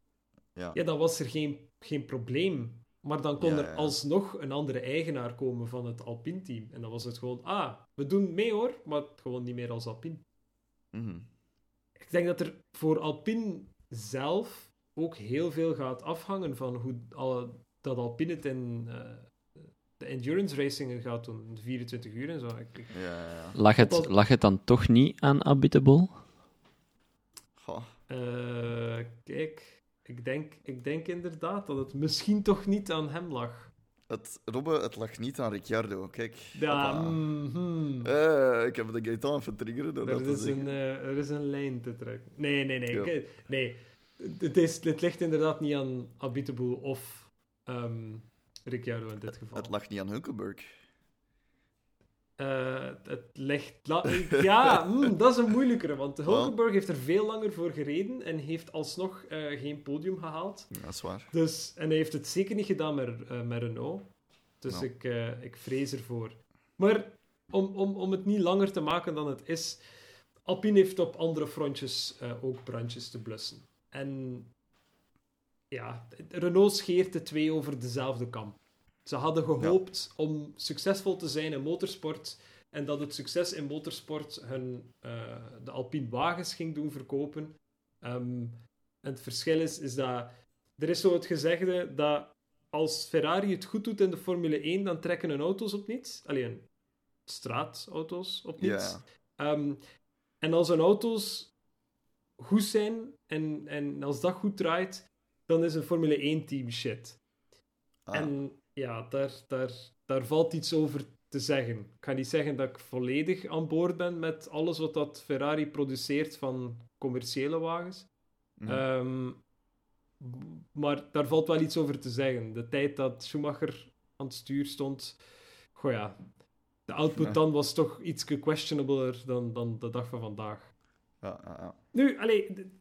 Ja. ja, dan was er geen, geen probleem. Maar dan kon Ja, er ja. alsnog een andere eigenaar komen van het Alpine-team. En dan was het gewoon, ah, we doen mee hoor, maar gewoon niet meer als Alpine. Mhm. Ik denk dat er voor Alpine zelf ook heel veel gaat afhangen van hoe dat Alpine het in eh, de endurance racingen gaat doen, de 24 uur en zo. Ik, ik- Ja, ja, ja. Lag het, lag het dan toch niet aan Habitable? Goh. eh, kijk, ik denk, ik denk inderdaad dat het misschien toch niet aan hem lag. Het, Robbe, het lag niet aan Ricciardo. Kijk. Ja. Eh, ik heb de Gaetan even triggeren door dat Er is, een, eh, er is een lijn te trekken. Nee, nee, nee. Ja. Nee. Het, is, het ligt inderdaad niet aan Abiteboul of ehm Ricciardo in dit geval. Het lag niet aan Hulkenberg. Eh, het ligt... ja, mm, dat is een moeilijkere, want Hulkenberg heeft er veel langer voor gereden en heeft alsnog eh, geen podium gehaald. Ja, dat is waar. Dus, en hij heeft het zeker niet gedaan met, met Renault. Dus Nou. ik, ik vrees ervoor. Maar om, om, om het niet langer te maken dan het is, Alpine heeft op andere frontjes ook brandjes te blussen. En ja, Renault scheert de twee over dezelfde kam. Ze hadden gehoopt om succesvol te zijn in motorsport en dat het succes in motorsport hun eh, de Alpine wagens ging doen verkopen. Ehm, en het verschil is, is dat er is zo het gezegde dat als Ferrari het goed doet in de Formule 1, dan trekken hun auto's op niets. Alleen straatauto's op niets. Ehm, en als hun auto's goed zijn en, en als dat goed draait, dan is een Formule 1-team shit. Ah, En ja, daar, daar, daar valt iets over te zeggen. Ik ga niet zeggen dat ik volledig aan boord ben met alles wat dat Ferrari produceert van commerciële wagens. mhm. Ehm, maar daar valt wel iets over te zeggen. De tijd dat Schumacher aan het stuur stond, goh ja, de output Ja. dan was toch iets questionabler dan, dan de dag van vandaag. ja, ja, ja. Nu, allee, d-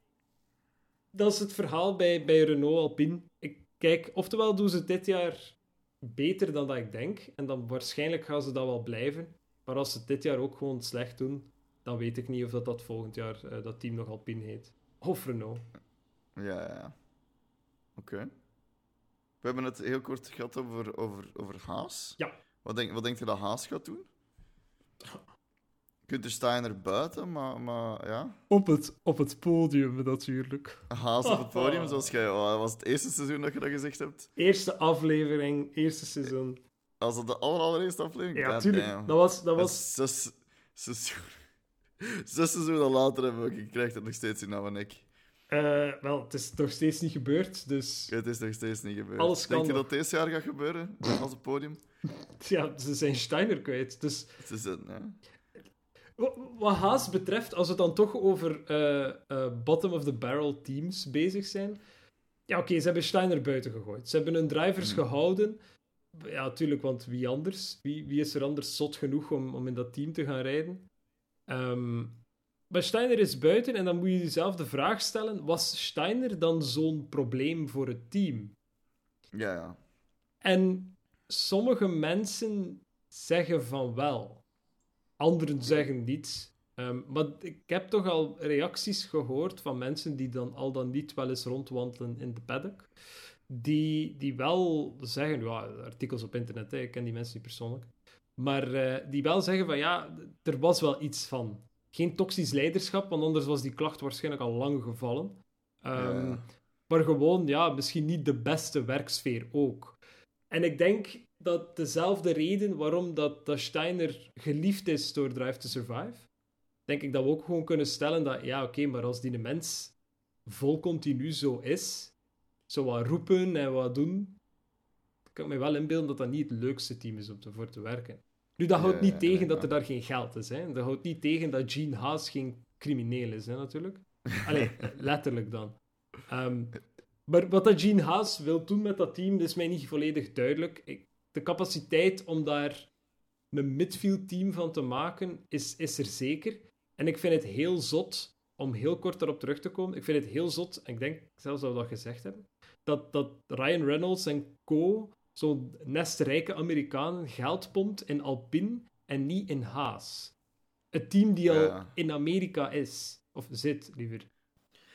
dat is het verhaal bij, bij Renault Alpine. Ik kijk, oftewel doen ze dit jaar beter dan dat ik denk, en dan waarschijnlijk gaan ze dat wel blijven. Maar als ze het dit jaar ook gewoon slecht doen, dan weet ik niet of dat, dat volgend jaar eh, dat team nog Alpine heet. Of Renault. Ja, ja, ja. Oké. We hebben het heel kort gehad over, over, over Haas. Ja. Wat denk, wat denkt je dat Haas gaat doen? Gunther Steiner buiten, maar, maar ja. Op het, op het podium natuurlijk. Haas op het podium, zoals jij... oh, was het eerste seizoen dat je dat gezegd hebt? Eerste aflevering, eerste seizoen. Als dat de aller, allereerste aflevering? Ja, God tuurlijk. damn. Dat was, dat Dat was zes, seizoen... Zes seizoenen later hebben we, ik krijg het nog steeds in mijn nek. eh, wel, het is nog steeds niet gebeurd, dus Het is nog steeds niet gebeurd. Alles Denk kan je dat deze jaar gaat gebeuren? Als het podium? ja, ze zijn Steiner kwijt. Dus Het is het, ja. Wa- Wat Haas betreft, als we het dan toch over eh, eh, bottom-of-the-barrel teams bezig zijn. Ja, oké, ze hebben Steiner buiten gegooid. Ze hebben hun drivers Hmm. gehouden. Ja, natuurlijk, want wie anders? Wie, wie is er anders zot genoeg om, om in dat team te gaan rijden? Ehm, maar Steiner is buiten en dan moet je jezelf de vraag stellen: was Steiner dan zo'n probleem voor het team? Ja, ja. En sommige mensen zeggen van wel. Anderen zeggen niet. Ehm, maar ik heb toch al reacties gehoord van mensen die dan al dan niet wel eens rondwandelen in de paddock. Die, die wel zeggen, ja, artikels op internet, hè, ik ken die mensen niet persoonlijk. Maar eh, die wel zeggen van ja, er was wel iets van. Geen toxisch leiderschap, want anders was die klacht waarschijnlijk al lang gevallen. Ehm, Ja. Maar gewoon, ja, misschien niet de beste werksfeer ook. En ik denk dat dezelfde reden waarom dat, dat Steiner geliefd is door Drive to Survive, denk ik dat we ook gewoon kunnen stellen dat, ja, oké, maar als die de mens vol continu zo is, zo wat roepen en wat doen, kan ik me wel inbeelden dat dat niet het leukste team is om te, voor te werken. Nu, dat houdt niet ja, tegen ja, dat er daar geen geld is. Hè. Dat houdt niet tegen dat Gene Haas geen crimineel is, hè, natuurlijk. Allee, letterlijk dan. Ehm, maar wat dat Gene Haas wil doen met dat team, is mij niet volledig duidelijk. Ik, de capaciteit om daar een midfield team van te maken, is, is er zeker. En ik vind het heel zot, om heel kort daarop terug te komen, ik vind het heel zot, en ik denk zelfs dat we dat gezegd hebben, dat, dat Ryan Reynolds en co, zo'n nestrijke Amerikanen, geld pompt in Alpine en niet in Haas. Het team die al Ja. in Amerika is. Of zit, liever.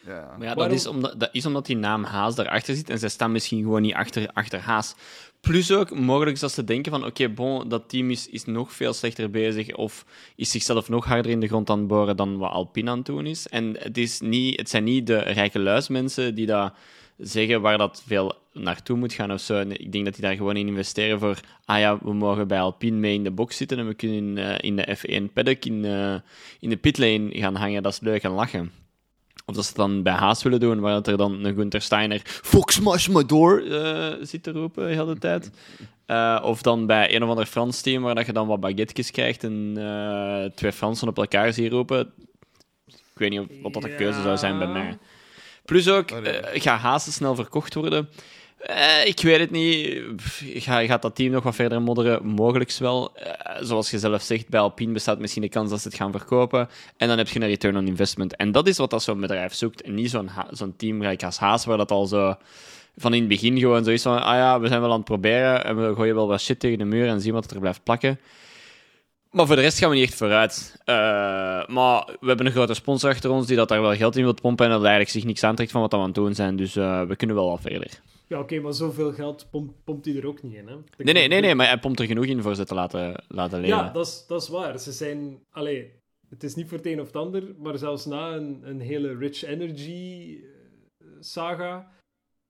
Ja, Maar ja, Waarom- dat, is omdat, dat is omdat die naam Haas daarachter zit en zij staan misschien gewoon niet achter, achter Haas. Plus ook mogelijk dat ze denken van oké, bon, dat team is, is nog veel slechter bezig of is zichzelf nog harder in de grond aan het boren dan wat Alpine aan het doen is. En het, is niet, het zijn niet de rijke luismensen die dat zeggen waar dat veel naartoe moet gaan of zo. En ik denk dat die daar gewoon in investeren voor... Ah ja, we mogen bij Alpine mee in de box zitten en we kunnen in, eh, in de F1 paddock in, eh, in de pitlane gaan hangen. Dat is leuk en lachen. Of dat ze het dan bij Haas willen doen, waar dat er dan een Gunther Steiner Fox smash door eh, zit te roepen de hele tijd. Eh, of dan bij een of ander Frans team, waar dat je dan wat baguetjes krijgt en eh, twee Fransen op elkaar ziet roepen. Ik weet niet of, wat dat de keuze zou zijn bij mij. Plus ook, Oh, gaat Haas snel verkocht worden? Eh, ik weet het niet. Ga, gaat dat team nog wat verder modderen? Mogelijks wel. Eh, zoals je zelf zegt, bij Alpine bestaat misschien de kans dat ze het gaan verkopen. En dan heb je een return on investment. En dat is wat dat zo'n bedrijf zoekt. En niet zo'n zo'n team gelijk als Haas, waar dat al zo van in het begin gewoon zoiets van: ah ja, we zijn wel aan het proberen. En we gooien wel wat shit tegen de muur en zien wat er blijft plakken. Maar voor de rest gaan we niet echt vooruit. Eh, maar we hebben een grote sponsor achter ons die dat daar wel geld in wil pompen. En dat eigenlijk zich niks aantrekt van wat we aan het doen zijn. Dus eh, we kunnen wel wat verder. Ja, oké, maar zoveel geld pompt, pompt hij er ook niet in, hè? Nee, nee, nee, nee, maar hij pompt er genoeg in voor ze te laten, laten leven. Ja, dat is, dat is waar. Ze zijn... Allee, het is niet voor het een of het ander, maar zelfs na een, een hele Rich Energy eh, saga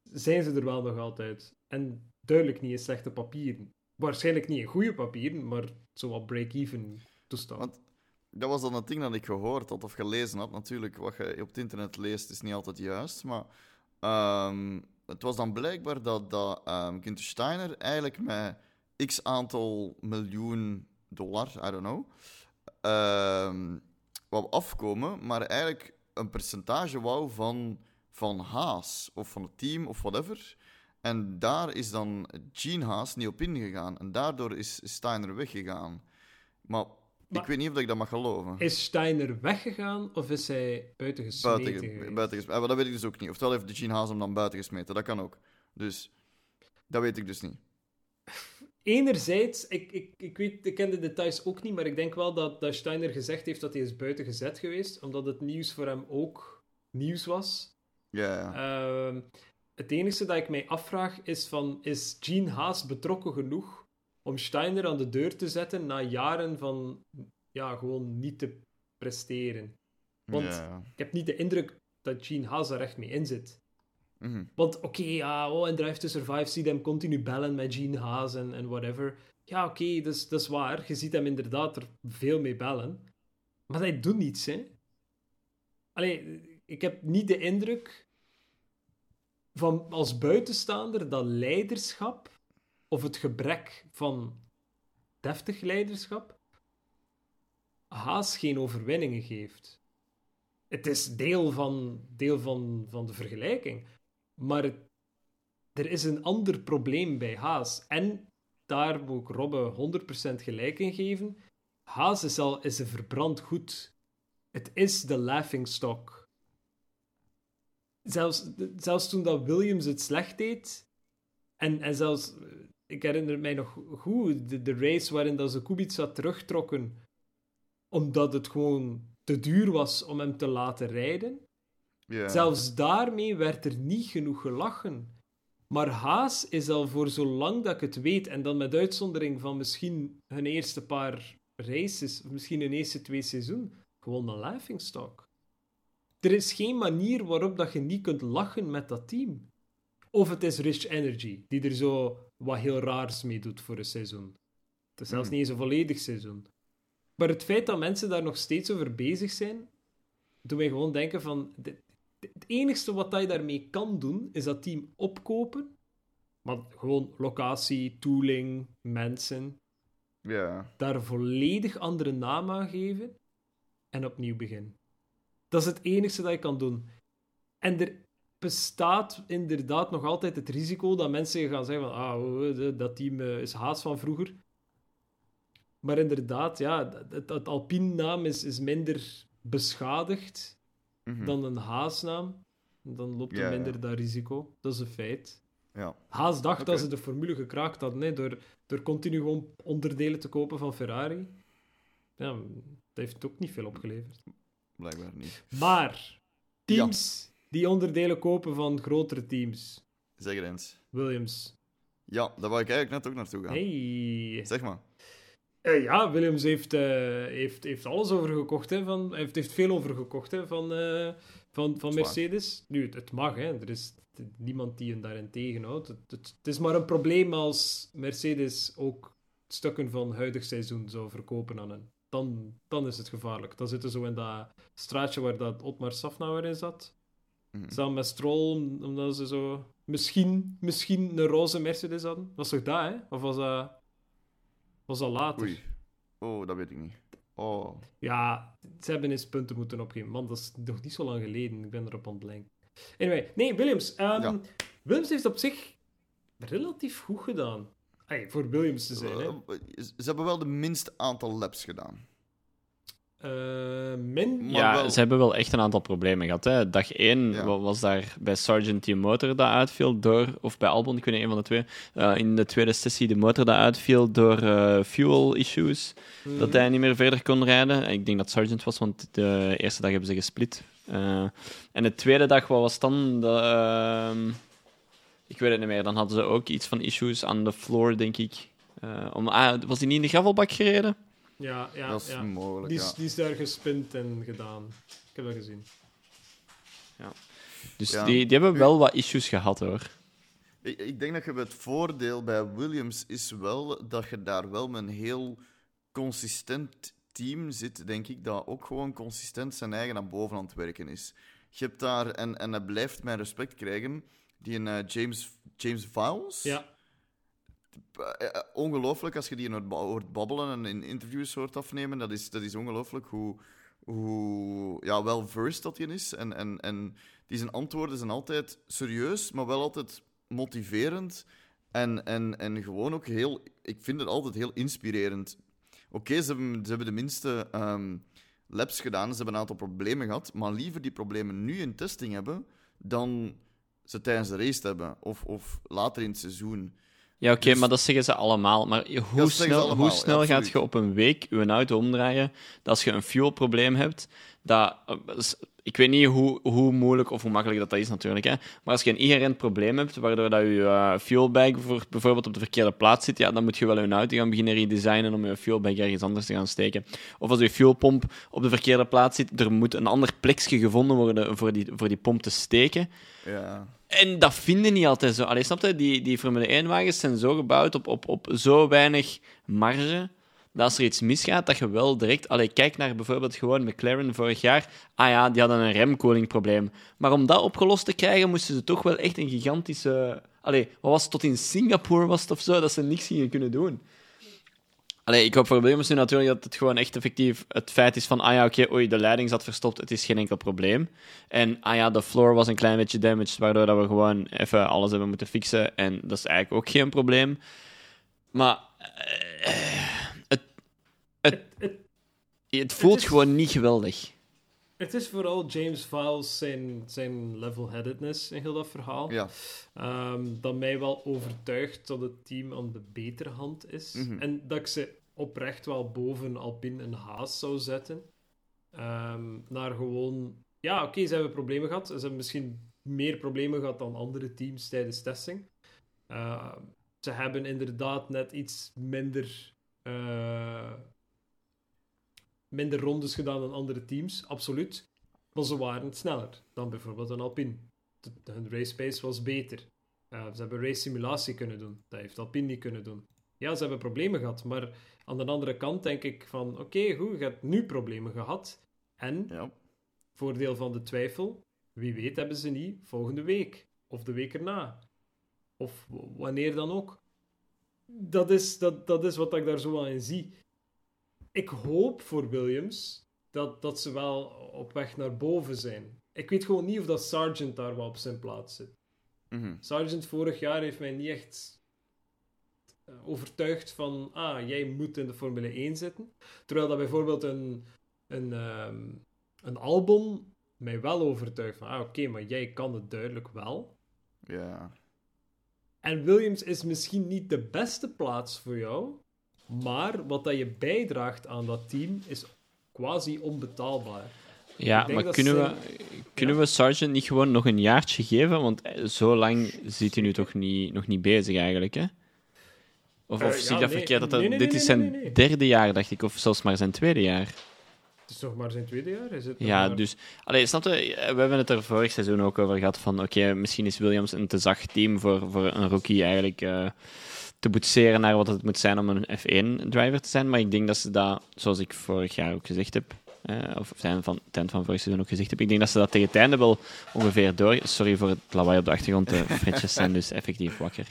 zijn ze er wel nog altijd. En duidelijk niet in slechte papieren. Waarschijnlijk niet in goede papieren, maar zo wat break-even toestand. Want dat was dan het ding dat ik gehoord had of gelezen had. Natuurlijk, wat je op het internet leest is niet altijd juist. Maar ehm, het was dan blijkbaar dat, dat ehm Günther Steiner eigenlijk met x aantal miljoen dollar, I don't know, ehm, wou afkomen, maar eigenlijk een percentage wou van, van Haas of van het team of whatever. En daar is dan Gene Haas niet op ingegaan. En daardoor is Steiner weggegaan. Maar, Maar- ik weet niet of ik dat mag geloven. Is Steiner weggegaan of is hij buiten gesmeten Buiten, geweest? buiten gesmeten. Maar dat weet ik dus ook niet. Oftewel heeft de Gene Haas hem dan buiten gesmeten. Dat kan ook. Dus dat weet ik dus niet. Enerzijds, ik, ik, ik, weet, ik ken de details ook niet, maar ik denk wel dat, dat Steiner gezegd heeft dat hij is buiten gezet geweest, omdat het nieuws voor hem ook nieuws was. Ja, ja. Ehm, het enige dat ik mij afvraag is van, is Gene Haas betrokken genoeg om Steiner aan de deur te zetten na jaren van, ja, gewoon niet te presteren? Want ik heb niet de indruk dat Gene Haas daar echt mee in zit. Mhm. Want oké, ja, oh, in Drive to Survive zie je hem continu bellen met Gene Haas en, en whatever. Ja, oké, dat, is, dat is waar. Je ziet hem inderdaad er veel mee bellen. Maar hij doet niets, hè. Allee, ik heb niet de indruk van als buitenstaander dat leiderschap of het gebrek van deftig leiderschap Haas geen overwinningen geeft. Het is deel van, deel van, van de vergelijking. Maar er is een ander probleem bij Haas. En daar moet ik Robbe 100% gelijk in geven. Haas is al is een verbrand goed. Het is de laughingstock. Zelfs, zelfs toen dat Williams het slecht deed, en, en zelfs, ik herinner mij nog goed, de, de race waarin dat ze Kubica terugtrokken, omdat het gewoon te duur was om hem te laten rijden. Zelfs daarmee werd er niet genoeg gelachen. Maar Haas is al voor zolang dat ik het weet, en dan met uitzondering van misschien hun eerste paar races, of misschien hun eerste twee seizoen, gewoon een laughingstock. Er is geen manier waarop dat je niet kunt lachen met dat team. Of het is Rich Energy, die er zo wat heel raars mee doet voor een seizoen. Het is zelfs Hmm. niet eens een volledig seizoen. Maar het feit dat mensen daar nog steeds over bezig zijn, doet mij gewoon denken van... dit- Het enigste wat je daarmee kan doen, is dat team opkopen. Maar gewoon locatie, tooling, mensen. Ja. Daar een volledig andere naam aan geven. En opnieuw beginnen. Dat is het enigste dat je kan doen. En er bestaat inderdaad nog altijd het risico dat mensen gaan zeggen van... Ah, dat team eh, is haast van vroeger. Maar inderdaad, ja, het, het Alpine-naam is, is minder beschadigd Mhm. dan een Haasnaam. Dan loopt er Ja, ja. minder dat risico. Dat is een feit. ja. Haas dacht dat ze de formule gekraakt hadden, hè, door, door continu gewoon onderdelen te kopen van Ferrari. Ja, dat heeft ook niet veel opgeleverd. Blijkbaar niet. Maar, teams die onderdelen kopen van grotere teams. Zeg het eens. Williams. Ja, daar wou ik eigenlijk net ook naartoe gaan. Hey. Zeg maar. Eh, ja, Williams heeft, eh, heeft, heeft alles overgekocht. Hè, van, heeft, heeft veel overgekocht hè, van, eh, van, van. Mercedes. Nu, het, het mag. Hè. Er is niemand die hen daarin tegenhoudt. Het, het, het is maar een probleem als Mercedes ook stukken van huidig seizoen zou verkopen aan hen. Dan, dan is het gevaarlijk. Dan zitten ze zo in dat straatje waar dat Otmar Safnauer in zat. Mhm. Samen met Stroll, om- omdat ze zo misschien, misschien een roze Mercedes hadden. Was toch dat, hè? Of was dat, was dat later? Oei. Oh, dat weet ik niet. Oh. Ja, ze hebben eens punten moeten opgeven. Man, dat is nog niet zo lang geleden. Ik ben erop aan het blanken. Anyway, nee, Williams. Ehm, Ja. Williams heeft op zich relatief goed gedaan. Hey, voor Williams te zijn, hè. Eh, ze hebben wel de minste aantal laps gedaan. Eh, min... Ja, wel- ze hebben wel echt een aantal problemen gehad. Hè. Dag 1 Ja. was daar bij Sargent die motor dat uitviel door, of bij Albon, ik weet niet, een van de twee. eh, in de tweede sessie de motor dat uitviel door eh, fuel issues. Mhm. Dat hij niet meer verder kon rijden. Ik denk dat Sargent was, want de eerste dag hebben ze gesplit. En de tweede dag, wat was dan? De, ehm, ik weet het niet meer. Dan hadden ze ook iets van issues aan de floor, denk ik. Om, ah, was hij niet in de gravelbak gereden? Ja, ja, dat is ja. mogelijk, Die, is, ja. die is daar gespind en gedaan. Ik heb dat gezien. Dus Ja. die, die hebben wel wat issues gehad, hoor. Ik, ik denk dat je het voordeel bij Williams is wel dat je daar wel met een heel consistent team zit, denk ik, dat ook gewoon consistent zijn eigen naar boven aan het werken is. Je hebt daar, en, en hij blijft mijn respect krijgen, die een eh, James, James Vowles. Ja, ongelooflijk als je die hoort, ba- hoort babbelen en in interviews hoort afnemen. Dat is, dat is ongelooflijk hoe, hoe ja, wel versed dat hij is. En, en, en die zijn antwoorden zijn altijd serieus, maar wel altijd motiverend. En, en, en gewoon ook heel... Ik vind het altijd heel inspirerend. Oké, ze, hebben, ze hebben de minste ehm, labs gedaan, ze hebben een aantal problemen gehad, maar liever die problemen nu in testing hebben dan ze tijdens de race hebben. Of, of later in het seizoen. Ja, oké, Dus- maar dat zeggen ze allemaal. Maar hoe snel, allemaal, hoe snel ja, gaat je op een week je auto omdraaien dat als je een fuelprobleem hebt, dat... eh, Ik weet niet hoe, hoe moeilijk of hoe makkelijk dat, dat is natuurlijk, hè. maar als je een inherent probleem hebt, waardoor dat je eh, fuelbag voor, bijvoorbeeld op de verkeerde plaats zit, ja, dan moet je wel je auto gaan beginnen redesignen om je fuelbag ergens anders te gaan steken. Of als je fuelpomp op de verkeerde plaats zit, er moet een ander plekje gevonden worden voor die, voor die pomp te steken. Ja. En dat vinden niet altijd zo. Allee, snap je? Die, die Formule 1-wagens zijn zo gebouwd op, op, op zo weinig marge, dat als er iets misgaat, dat je wel direct... Allee, kijk naar bijvoorbeeld gewoon McLaren vorig jaar. Ah ja, die hadden een remkoelingprobleem. Maar om dat opgelost te krijgen, moesten ze toch wel echt een gigantische... Allee, wat was het? Tot in Singapore was het of zo, dat ze niks gingen kunnen doen. Allee, ik hoop voor Williams nu natuurlijk dat het gewoon echt effectief het feit is van, ah ja, oké, oei, de leiding zat verstopt, het is geen enkel probleem. En ah ja, de floor was een klein beetje damaged, waardoor dat we gewoon even alles hebben moeten fixen. En dat is eigenlijk ook geen probleem. Maar eh, het, het, het, het voelt gewoon niet geweldig. Het is vooral James Vowles zijn, zijn level-headedness in heel dat verhaal. Ja. Ehm, dat mij wel overtuigt dat het team aan de betere hand is. Mhm. En dat ik ze oprecht wel boven Alpine en Haas zou zetten. Ehm, naar gewoon... Ja, oké, ze hebben problemen gehad. Ze hebben misschien meer problemen gehad dan andere teams tijdens testing. Ehm, ze hebben inderdaad net iets minder... eh, minder rondes gedaan dan andere teams, absoluut. Maar ze waren sneller dan bijvoorbeeld een Alpine. De- hun race pace was beter. Uh, ze hebben race simulatie kunnen doen. Dat heeft Alpine niet kunnen doen. Ja, ze hebben problemen gehad. Maar aan de andere kant denk ik van... Oké, goed, je hebt nu problemen gehad. En, Ja. voordeel van de twijfel... Wie weet hebben ze niet volgende week. Of de week erna. Of wanneer dan ook. Dat is, dat, dat is wat ik daar zo aan in zie. Ik hoop voor Williams dat, dat ze wel op weg naar boven zijn. Ik weet gewoon niet of dat Sargent daar wel op zijn plaats zit. Mhm. Sargent vorig jaar heeft mij niet echt eh, overtuigd van, ah, jij moet in de Formule 1 zitten. Terwijl dat bijvoorbeeld een, een, ehm, een Albon mij wel overtuigt van, ah, oké, maar jij kan het duidelijk wel. Ja. En Williams is misschien niet de beste plaats voor jou, maar wat dat je bijdraagt aan dat team is quasi onbetaalbaar. Ja, maar kunnen, we, kunnen we Sargent niet gewoon nog een jaartje geven? Want eh, zo lang zit hij nu toch niet, nog niet bezig eigenlijk, hè? Of, Eh, of ja, zie ik dat nee, verkeerd? Dat dat- nee, nee, dit is zijn derde jaar, dacht ik, of zelfs maar zijn tweede jaar. is nog maar zijn tweede jaar. Zit nog Ja, maar- dus... Allee, snap je? We hebben het er vorig seizoen ook over gehad van... Oké, misschien is Williams een te zacht team voor, voor een rookie eigenlijk eh, te boetseren naar wat het moet zijn om een F1-driver te zijn. Maar ik denk dat ze dat, zoals ik vorig jaar ook gezegd heb... eh, of zijn van eind van vorig seizoen ook gezegd heb. Ik denk dat ze dat tegen het einde wel ongeveer door... Sorry voor het lawaai op de achtergrond. De fretjes zijn dus effectief wakker.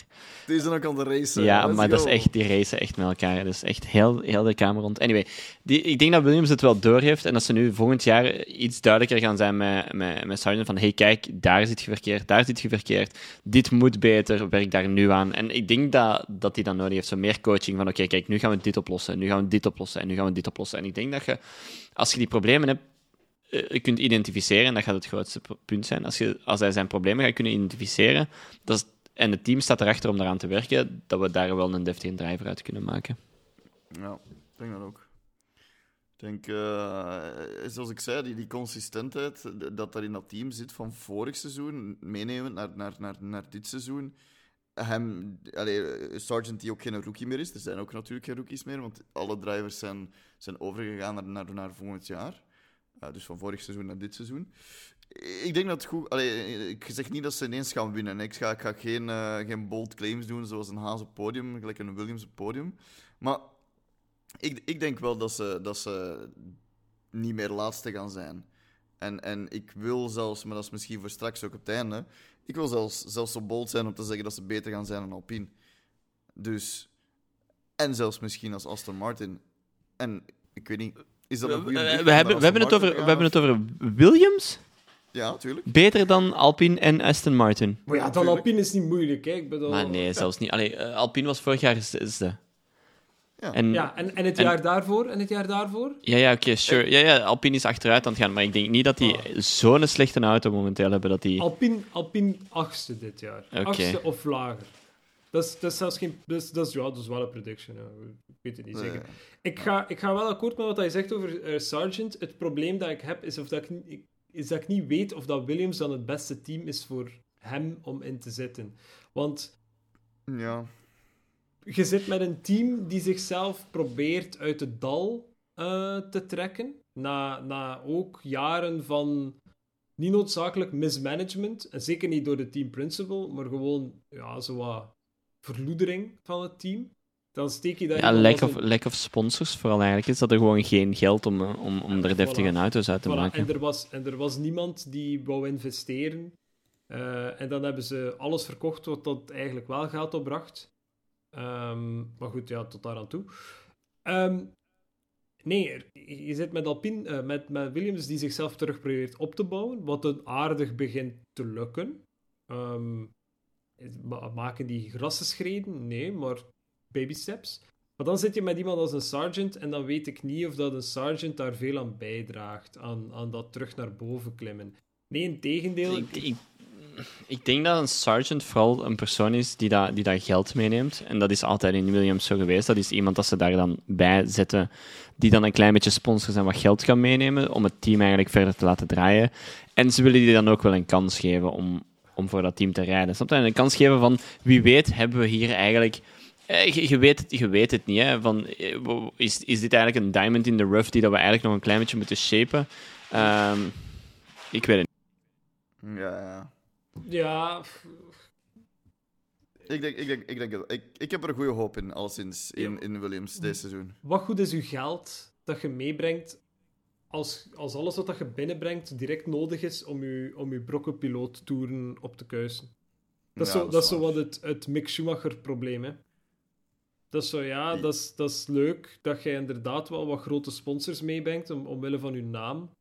Die zijn ook aan de race. Ja, Let's maar dat is echt, die racen echt met elkaar. Dat is echt heel, heel de kamer rond. Anyway, die, ik denk dat Williams het wel doorheeft en dat ze nu volgend jaar iets duidelijker gaan zijn met, met, met Sargent van hey, kijk, daar zit je verkeerd, daar zit je verkeerd, dit moet beter, werk daar nu aan. En ik denk dat, dat hij dat nodig heeft, zo meer coaching van oké, kijk, nu gaan we dit oplossen, nu gaan we dit oplossen en nu gaan we dit oplossen. En ik denk dat je, als je die problemen hebt, je kunt identificeren, en dat gaat het grootste punt zijn, als, je, als hij zijn problemen gaat kunnen identificeren, dat is, en het team staat erachter om daaraan te werken, dat we daar wel een deftige driver uit kunnen maken. Ja, ik denk dat ook. Ik denk, eh, zoals ik zei, die, die consistentheid dat er in dat team zit van vorig seizoen, meenemen naar, naar, naar, naar dit seizoen. Hem, allee, eh, Sargent die ook geen rookie meer is. Er zijn ook natuurlijk geen rookies meer, want alle drivers zijn, zijn overgegaan naar, naar, volgend jaar. Eh, dus van vorig seizoen naar dit seizoen. Ik denk dat het goed... Allee, ik zeg niet dat ze ineens gaan winnen. Ik ga, ik ga geen, eh, geen bold claims doen zoals een Haas op podium, gelijk een Williams podium. Maar ik, ik denk wel dat ze, dat ze niet meer laatste gaan zijn. En, en ik wil zelfs, maar dat is misschien voor straks ook op het einde, ik wil zelfs, zelfs zo bold zijn om te zeggen dat ze beter gaan zijn dan Alpine. Dus, en zelfs misschien als Aston Martin. En ik weet niet, is dat een We, goede hebben, we, hebben het over, we hebben het over Williams? Ja, tuurlijk. Beter dan Alpine en Aston Martin. Maar ja, dan. Alpine is niet moeilijk, hè. Ik bedoel... Maar nee, zelfs niet. Allee, eh, Alpine was vorig jaar zesde. Ja. En, ja, Ja, en, en het En- jaar daarvoor? En het jaar daarvoor? ja, oké, sure. Ja, ja, Alpine is achteruit aan het gaan, maar ik denk niet dat die zo'n slechte auto momenteel hebben dat die... Alpine, Alpine achtste dit jaar. Oké. Achtste of lager. Dat is, dat is zelfs geen... Dat is, dat is, ja, dat is wel een prediction. Ja. Ik weet het niet Nee. zeker. Ik ga, ik ga wel akkoord met wat hij zegt over eh, Sargent. Het probleem dat ik heb, is, of dat ik, niet- ik- is dat ik niet weet of dat Williams dan het beste team is voor hem om in te zitten. Want Ja. Je zit met een team die zichzelf probeert uit het dal eh, te trekken. Na, na ook jaren van niet noodzakelijk mismanagement. En zeker niet door de team principal, maar gewoon ja, zo wat verloedering van het team. Dan steek je daar Ja, lack of, lack of sponsors vooral eigenlijk. Is dat er gewoon geen geld om, eh, om, om er deftige Voilà. auto's uit te Voilà, maken. En, er was, en er was niemand die wou investeren. Eh, en dan hebben ze alles verkocht wat dat eigenlijk wel geld opbracht. Ehm, maar goed, ja, tot daar aan toe. Ehm, nee, je zit met Alpine, eh, met, met Williams die zichzelf terug probeert op te bouwen, wat een aardig begint te lukken. Ma- maken die grassenschreden? Nee, maar baby steps. Maar dan zit je met iemand als een sergeant en dan weet ik niet of dat een sergeant daar veel aan bijdraagt, aan, aan dat terug naar boven klimmen. Nee, in tegendeel. Ik, ik denk dat een sergeant vooral een persoon is die dat, die dat geld meeneemt. En dat is altijd in Williams zo geweest. Dat is iemand dat ze daar dan bij zetten, die dan een klein beetje sponsors en wat geld kan meenemen om het team eigenlijk verder te laten draaien. En ze willen die dan ook wel een kans geven om, om voor dat team te rijden. Snap je? En een kans geven van, wie weet hebben we hier eigenlijk... eh, Je, je weet het, je weet het niet, hè. Van, eh, is, is dit eigenlijk een diamond in the rough die dat we eigenlijk nog een klein beetje moeten shapen? Ehm, ik weet het niet. Ja, ja. Ja, Ik, denk, ik, denk, ik, denk, ik, ik heb er een goede hoop in, alleszins, in, in Williams dit seizoen. wat goed is uw geld dat je meebrengt als, als alles wat dat je binnenbrengt direct nodig is om je, om je brokkenpiloot-toeren op te kuisen. Dat is, Ja, zo, dat is zo wat het, het Mick Schumacher-probleem, hè. Dat is zo, ja, dat is, dat is leuk dat je inderdaad wel wat grote sponsors meebrengt om, omwille van je naam.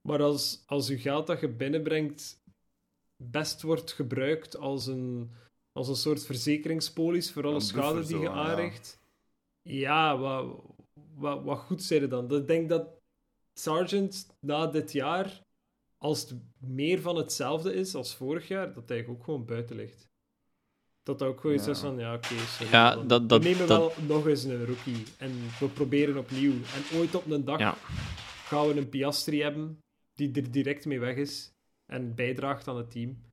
Maar als, als je geld dat je binnenbrengt best wordt gebruikt als een, als een soort verzekeringspolis voor alle schade die je ja. aanricht. Ja, wat, wat, wat goed zijn er dan? Ik denk dat Sargent na dit jaar, als het meer van hetzelfde is als vorig jaar, dat hij ook gewoon buiten ligt. Dat dat ook gewoon iets Ja. is van, ja, oké, Ja, dat- dat- we nemen dat- wel nog eens een rookie en we proberen opnieuw. En ooit op een dag Ja. gaan we een Piastri hebben die er direct mee weg is en bijdraagt aan het team.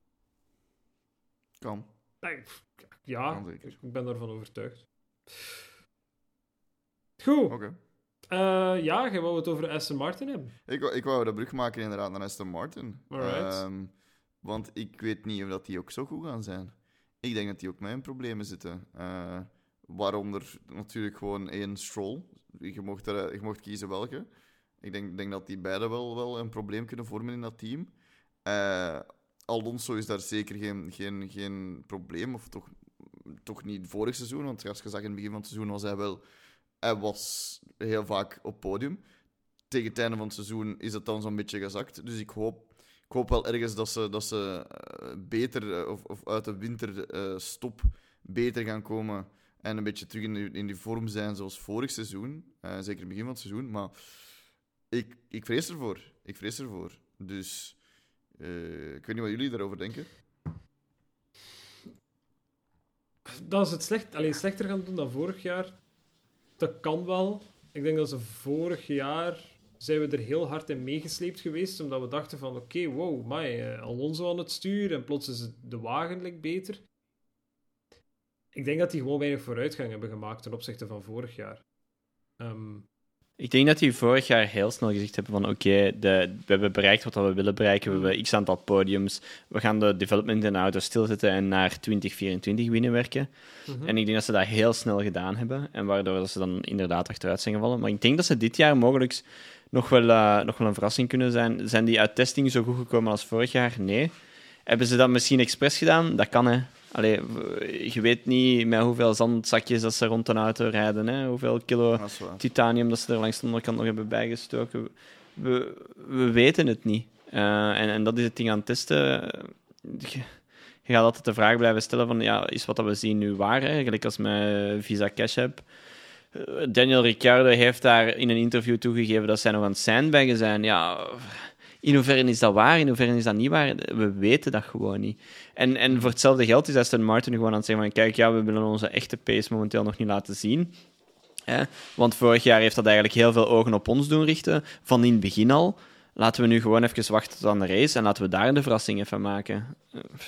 Kan. Nee, pff, Ja, Kan ik ben daarvan overtuigd. Goed. Oké. Eh, ja, jij wou het over Aston Martin hebben. Ik, ik wou de brug maken inderdaad naar Aston Martin. Ehm, want ik weet niet of dat die ook zo goed gaan zijn. Ik denk dat die ook met in problemen zitten. Eh, waaronder natuurlijk gewoon één Stroll. Je mocht, er, je mocht kiezen welke. Ik denk, denk dat die beide wel, wel een probleem kunnen vormen in dat team. Eh, Alonso is daar zeker geen, geen, geen probleem. Of toch, toch niet vorig seizoen. Want als je zag in het begin van het seizoen was hij wel... Hij was heel vaak op podium tegen het einde van het seizoen is het dan zo'n beetje gezakt. Dus ik hoop, ik hoop wel ergens dat ze, dat ze eh, beter, eh, of, of uit de winterstop beter gaan komen en een beetje terug in die, in die vorm zijn zoals vorig seizoen. Zeker in het begin van het seizoen. Maar ik, ik vrees ervoor. Ik vrees ervoor. Dus eh, ik weet niet wat jullie daarover denken. Dat is het slecht, alleen slechter gaan doen dan vorig jaar. Dat kan wel. Ik denk dat ze vorig jaar zijn we er heel hard in meegesleept geweest, omdat we dachten van oké, wow, my, Alonso aan het stuur en plots is de wagen beter. Ik denk dat die gewoon weinig vooruitgang hebben gemaakt ten opzichte van vorig jaar. Ehm, Ik denk dat die vorig jaar heel snel gezegd hebben van oké, we hebben bereikt wat we willen bereiken, we hebben x aantal podiums, we gaan de development in de auto stilzetten en naar 2024 winnen werken. mhm. En ik denk dat ze dat heel snel gedaan hebben en waardoor dat ze dan inderdaad achteruit zijn gevallen. Maar ik denk dat ze dit jaar mogelijk nog wel, eh, nog wel een verrassing kunnen zijn. Zijn die uit testing zo goed gekomen als vorig jaar? Nee. Hebben ze dat misschien expres gedaan? Dat kan, hè. Allee, je weet niet met hoeveel zandzakjes dat ze rond een auto rijden, hè. Hoeveel kilo Dat titanium dat ze er langs de onderkant nog hebben bijgestoken. We, we weten het niet. Eh, en, en dat is het ding aan het testen. Je, je gaat altijd de vraag blijven stellen van, ja, is wat dat we zien nu waar? Hè? Gelijk als met Visa Cash App. Eh, Daniel Ricciardo heeft daar in een interview toegegeven dat zij nog aan het sandbaggen zijn. Ja, in hoeverre is dat waar? In hoeverre is dat niet waar? We weten dat gewoon niet. En, en voor hetzelfde geld is Aston Martin gewoon aan het zeggen van, kijk, ja, we willen onze echte pace momenteel nog niet laten zien. Hè? Want vorig jaar heeft dat eigenlijk heel veel ogen op ons doen richten, van in het begin al. Laten we nu gewoon even wachten tot aan de race en laten we daar de verrassing even maken.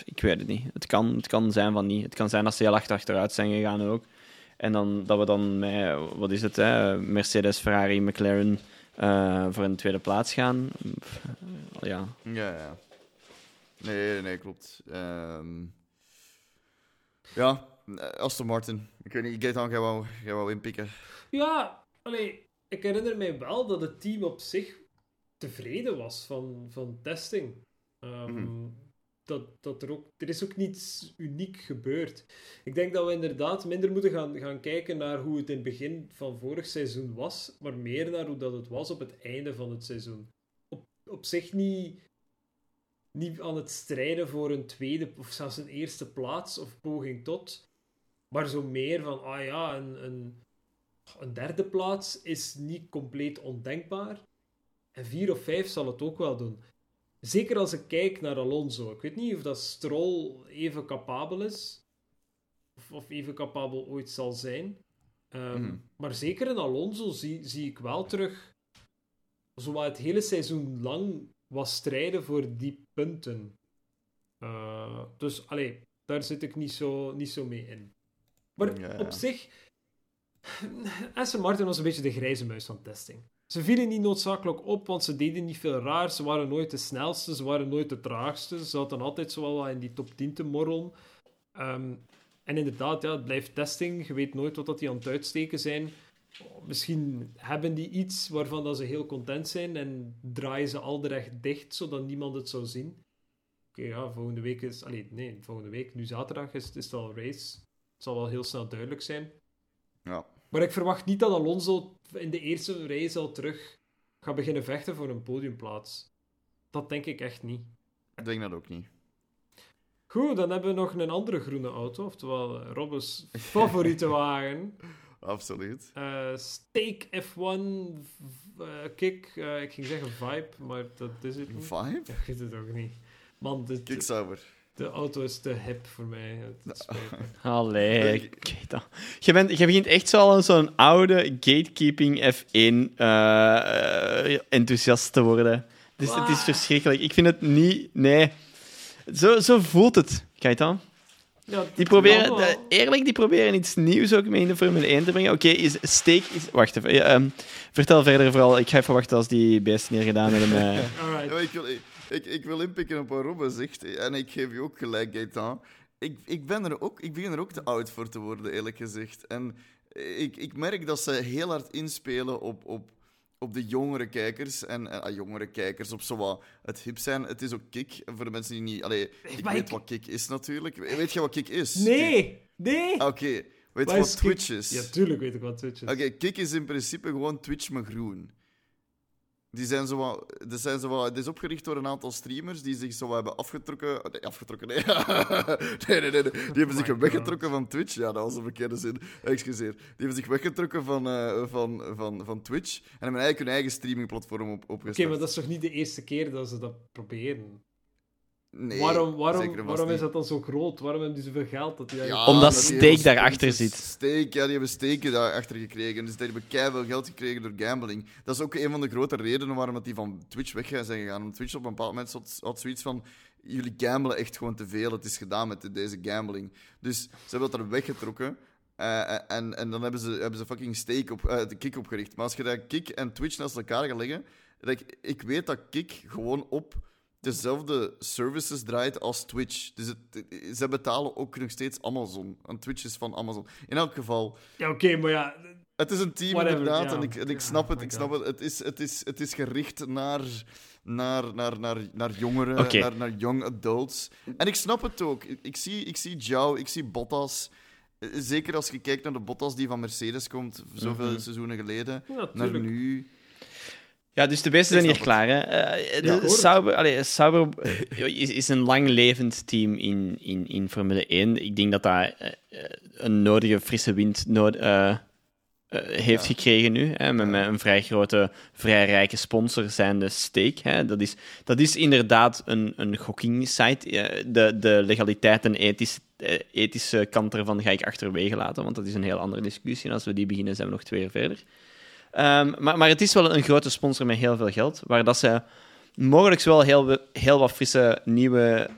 Ik weet het niet. Het kan, het kan zijn van niet. Het kan zijn dat ze heel hard achteruit zijn gegaan ook. En dan, dat we dan met, wat is het, hè? Mercedes, Ferrari, McLaren eh, voor een tweede plaats gaan. Pff, Ja, Ja, ja. Nee, nee, klopt. Ehm, ja, Aston Martin. Ik weet niet, Gaetan, jij wou, jij wou inpikken. Ja, allee, ik herinner mij wel dat het team op zich tevreden was van, van testing. Ehm, Mhm. Dat, dat er, ook, er is ook niets uniek gebeurd. Ik denk dat we inderdaad minder moeten gaan, gaan kijken naar hoe het in het begin van vorig seizoen was, maar meer naar hoe dat het was op het einde van het seizoen. Op, op zich niet, niet aan het strijden voor een tweede of zelfs een eerste plaats of poging tot, maar zo meer van, ah ja, een, een, een derde plaats is niet compleet ondenkbaar. En vier of vijf zal het ook wel doen. Zeker als ik kijk naar Alonso. Ik weet niet of dat Stroll even capabel is. Of, of even capabel ooit zal zijn. Ehm, Mhm. Maar zeker in Alonso zie, zie ik wel terug... Zowat het hele seizoen lang was strijden voor die punten. Eh, dus, allee, daar zit ik niet zo, niet zo mee in. Maar Ja, ja. op zich... Aston Martin was een beetje de grijze muis van testing. Ze vielen niet noodzakelijk op, want ze deden niet veel raar. Ze waren nooit de snelste, ze waren nooit de traagste. Ze zaten altijd zo wel wat in die top 10 te morrelen. Ehm, en inderdaad, ja, het blijft testing. Je weet nooit wat dat die aan het uitsteken zijn. Misschien hebben die iets waarvan dat ze heel content zijn en draaien ze al de recht dicht, zodat niemand het zou zien. Oké, ja, volgende week is... Allee, nee, volgende week, nu zaterdag, is, is het al race. Het zal wel heel snel duidelijk zijn. Ja. Maar ik verwacht niet dat Alonso in de eerste race al terug gaat beginnen vechten voor een podiumplaats. Dat denk ik echt niet. Ik denk dat ook niet. Goed, dan hebben we nog een andere groene auto, oftewel eh, Robbe's favoriete wagen. Absoluut. Eh Steak F1 v- eh, Kick. Ik ging zeggen Vibe, maar dat is het niet. Vibe? Ja, ik weet het ook niet. Man, de, Kicksauber. De auto is te hip voor mij. Het, me. Allee, kijk dan. Je, bent, je begint echt zo al een zo'n oude gatekeeping F1 eh, eh, enthousiast te worden. Dus het is verschrikkelijk. Ik vind het niet... Nee. Zo, zo voelt het. Kijk dan. Ja, Die proberen, de- eerlijk, die proberen iets nieuws ook mee in de Formule 1 te brengen. Oké, is steak... Is, wacht even. ja, ehm, vertel verder vooral. Ik ga even wachten als die beesten hier gedaan hebben. eh. Alright. Maar ik, wil, ik, wil inpikken op wat Robben zegt. En ik geef je ook gelijk, Gaetan. Ik, ik, ben er ook, ik begin er ook te oud voor te worden, eerlijk gezegd. En ik, ik merk dat ze heel hard inspelen op, op, op de jongere kijkers. En en, ah, jongere kijkers, op zo wat het hip zijn. Het is ook kick. Voor de mensen die niet... Allee, ik maar weet ik- wat kick is natuurlijk. Weet je wat kick is? Nee, nee. Oké. Weet je Wat Twitch Kick? is? Ja, tuurlijk weet ik wat Twitch is. Oké, Kik is in principe gewoon Twitch met groen. Die zijn zo wat, die zijn zo wat, het is opgericht door een aantal streamers die zich zo hebben afgetrokken. Nee, afgetrokken, nee. nee, nee, nee, nee. Die hebben zich my weggetrokken van Twitch. Ja, dat was een verkeerde zin. Excuseer. Die hebben zich weggetrokken van, eh, van, van, van Twitch en hebben eigenlijk hun eigen streamingplatform op, Oké, opgestart. maar dat is toch niet de eerste keer dat ze dat proberen? Nee, waarom zeker waarom, waarom is dat dan zo groot? Waarom hebben die zoveel geld? Dat die Ja, Omdat hebben daarachter zit. Steak, ja, die hebben steken daarachter gekregen. Dus die hebben keihard geld gekregen door gambling. Dat is ook een van de grote redenen waarom dat die van Twitch weg zijn gegaan. Want Twitch op een bepaald moment had, had zoiets van... Jullie gamblen echt gewoon te veel. Het is gedaan met deze gambling. Dus ze hebben dat er weggetrokken. Eh, en, en dan hebben ze, hebben ze fucking Steak op, eh, de Kick opgericht. Maar als je dat Kick en Twitch naast elkaar gaat leggen... like, ik weet dat Kick gewoon op dezelfde services draait als Twitch. Dus het, ze betalen ook nog steeds Amazon. En Twitch is van Amazon. In elk geval, Ja, oké, maar ja... het is een team Whatever, inderdaad. En ik, en ik snap het. Ik snap God. het. Het is, het is, het is gericht naar, naar, naar, naar, naar jongeren, naar, naar young adults. En ik snap het ook. Ik, ik zie, ik zie Jou, ik zie Bottas. Eh, Zeker als je kijkt naar de Bottas die van Mercedes komt, zoveel Mhm. seizoenen geleden, Ja, naar nu. Ja, dus de beesten Ik zijn hier klaar. Hè. Eh, Ja. Sauber, allee, Sauber eh, is, is een langlevend team in, in, in Formule 1. Ik denk dat dat eh, een nodige frisse wind nood, heeft Ja. gekregen nu. Hè, met, met een vrij grote, vrij rijke sponsor zijnde Stake. Hè. Dat, is, dat is inderdaad een, een gokking-site. De, de legaliteit en ethische, ethische kant ervan ga ik achterwege laten, want dat is een heel andere discussie. En als we die beginnen, zijn we nog twee jaar verder. Ehm, maar, maar het is wel een grote sponsor met heel veel geld, waar dat ze mogelijk wel heel, heel wat frisse nieuwe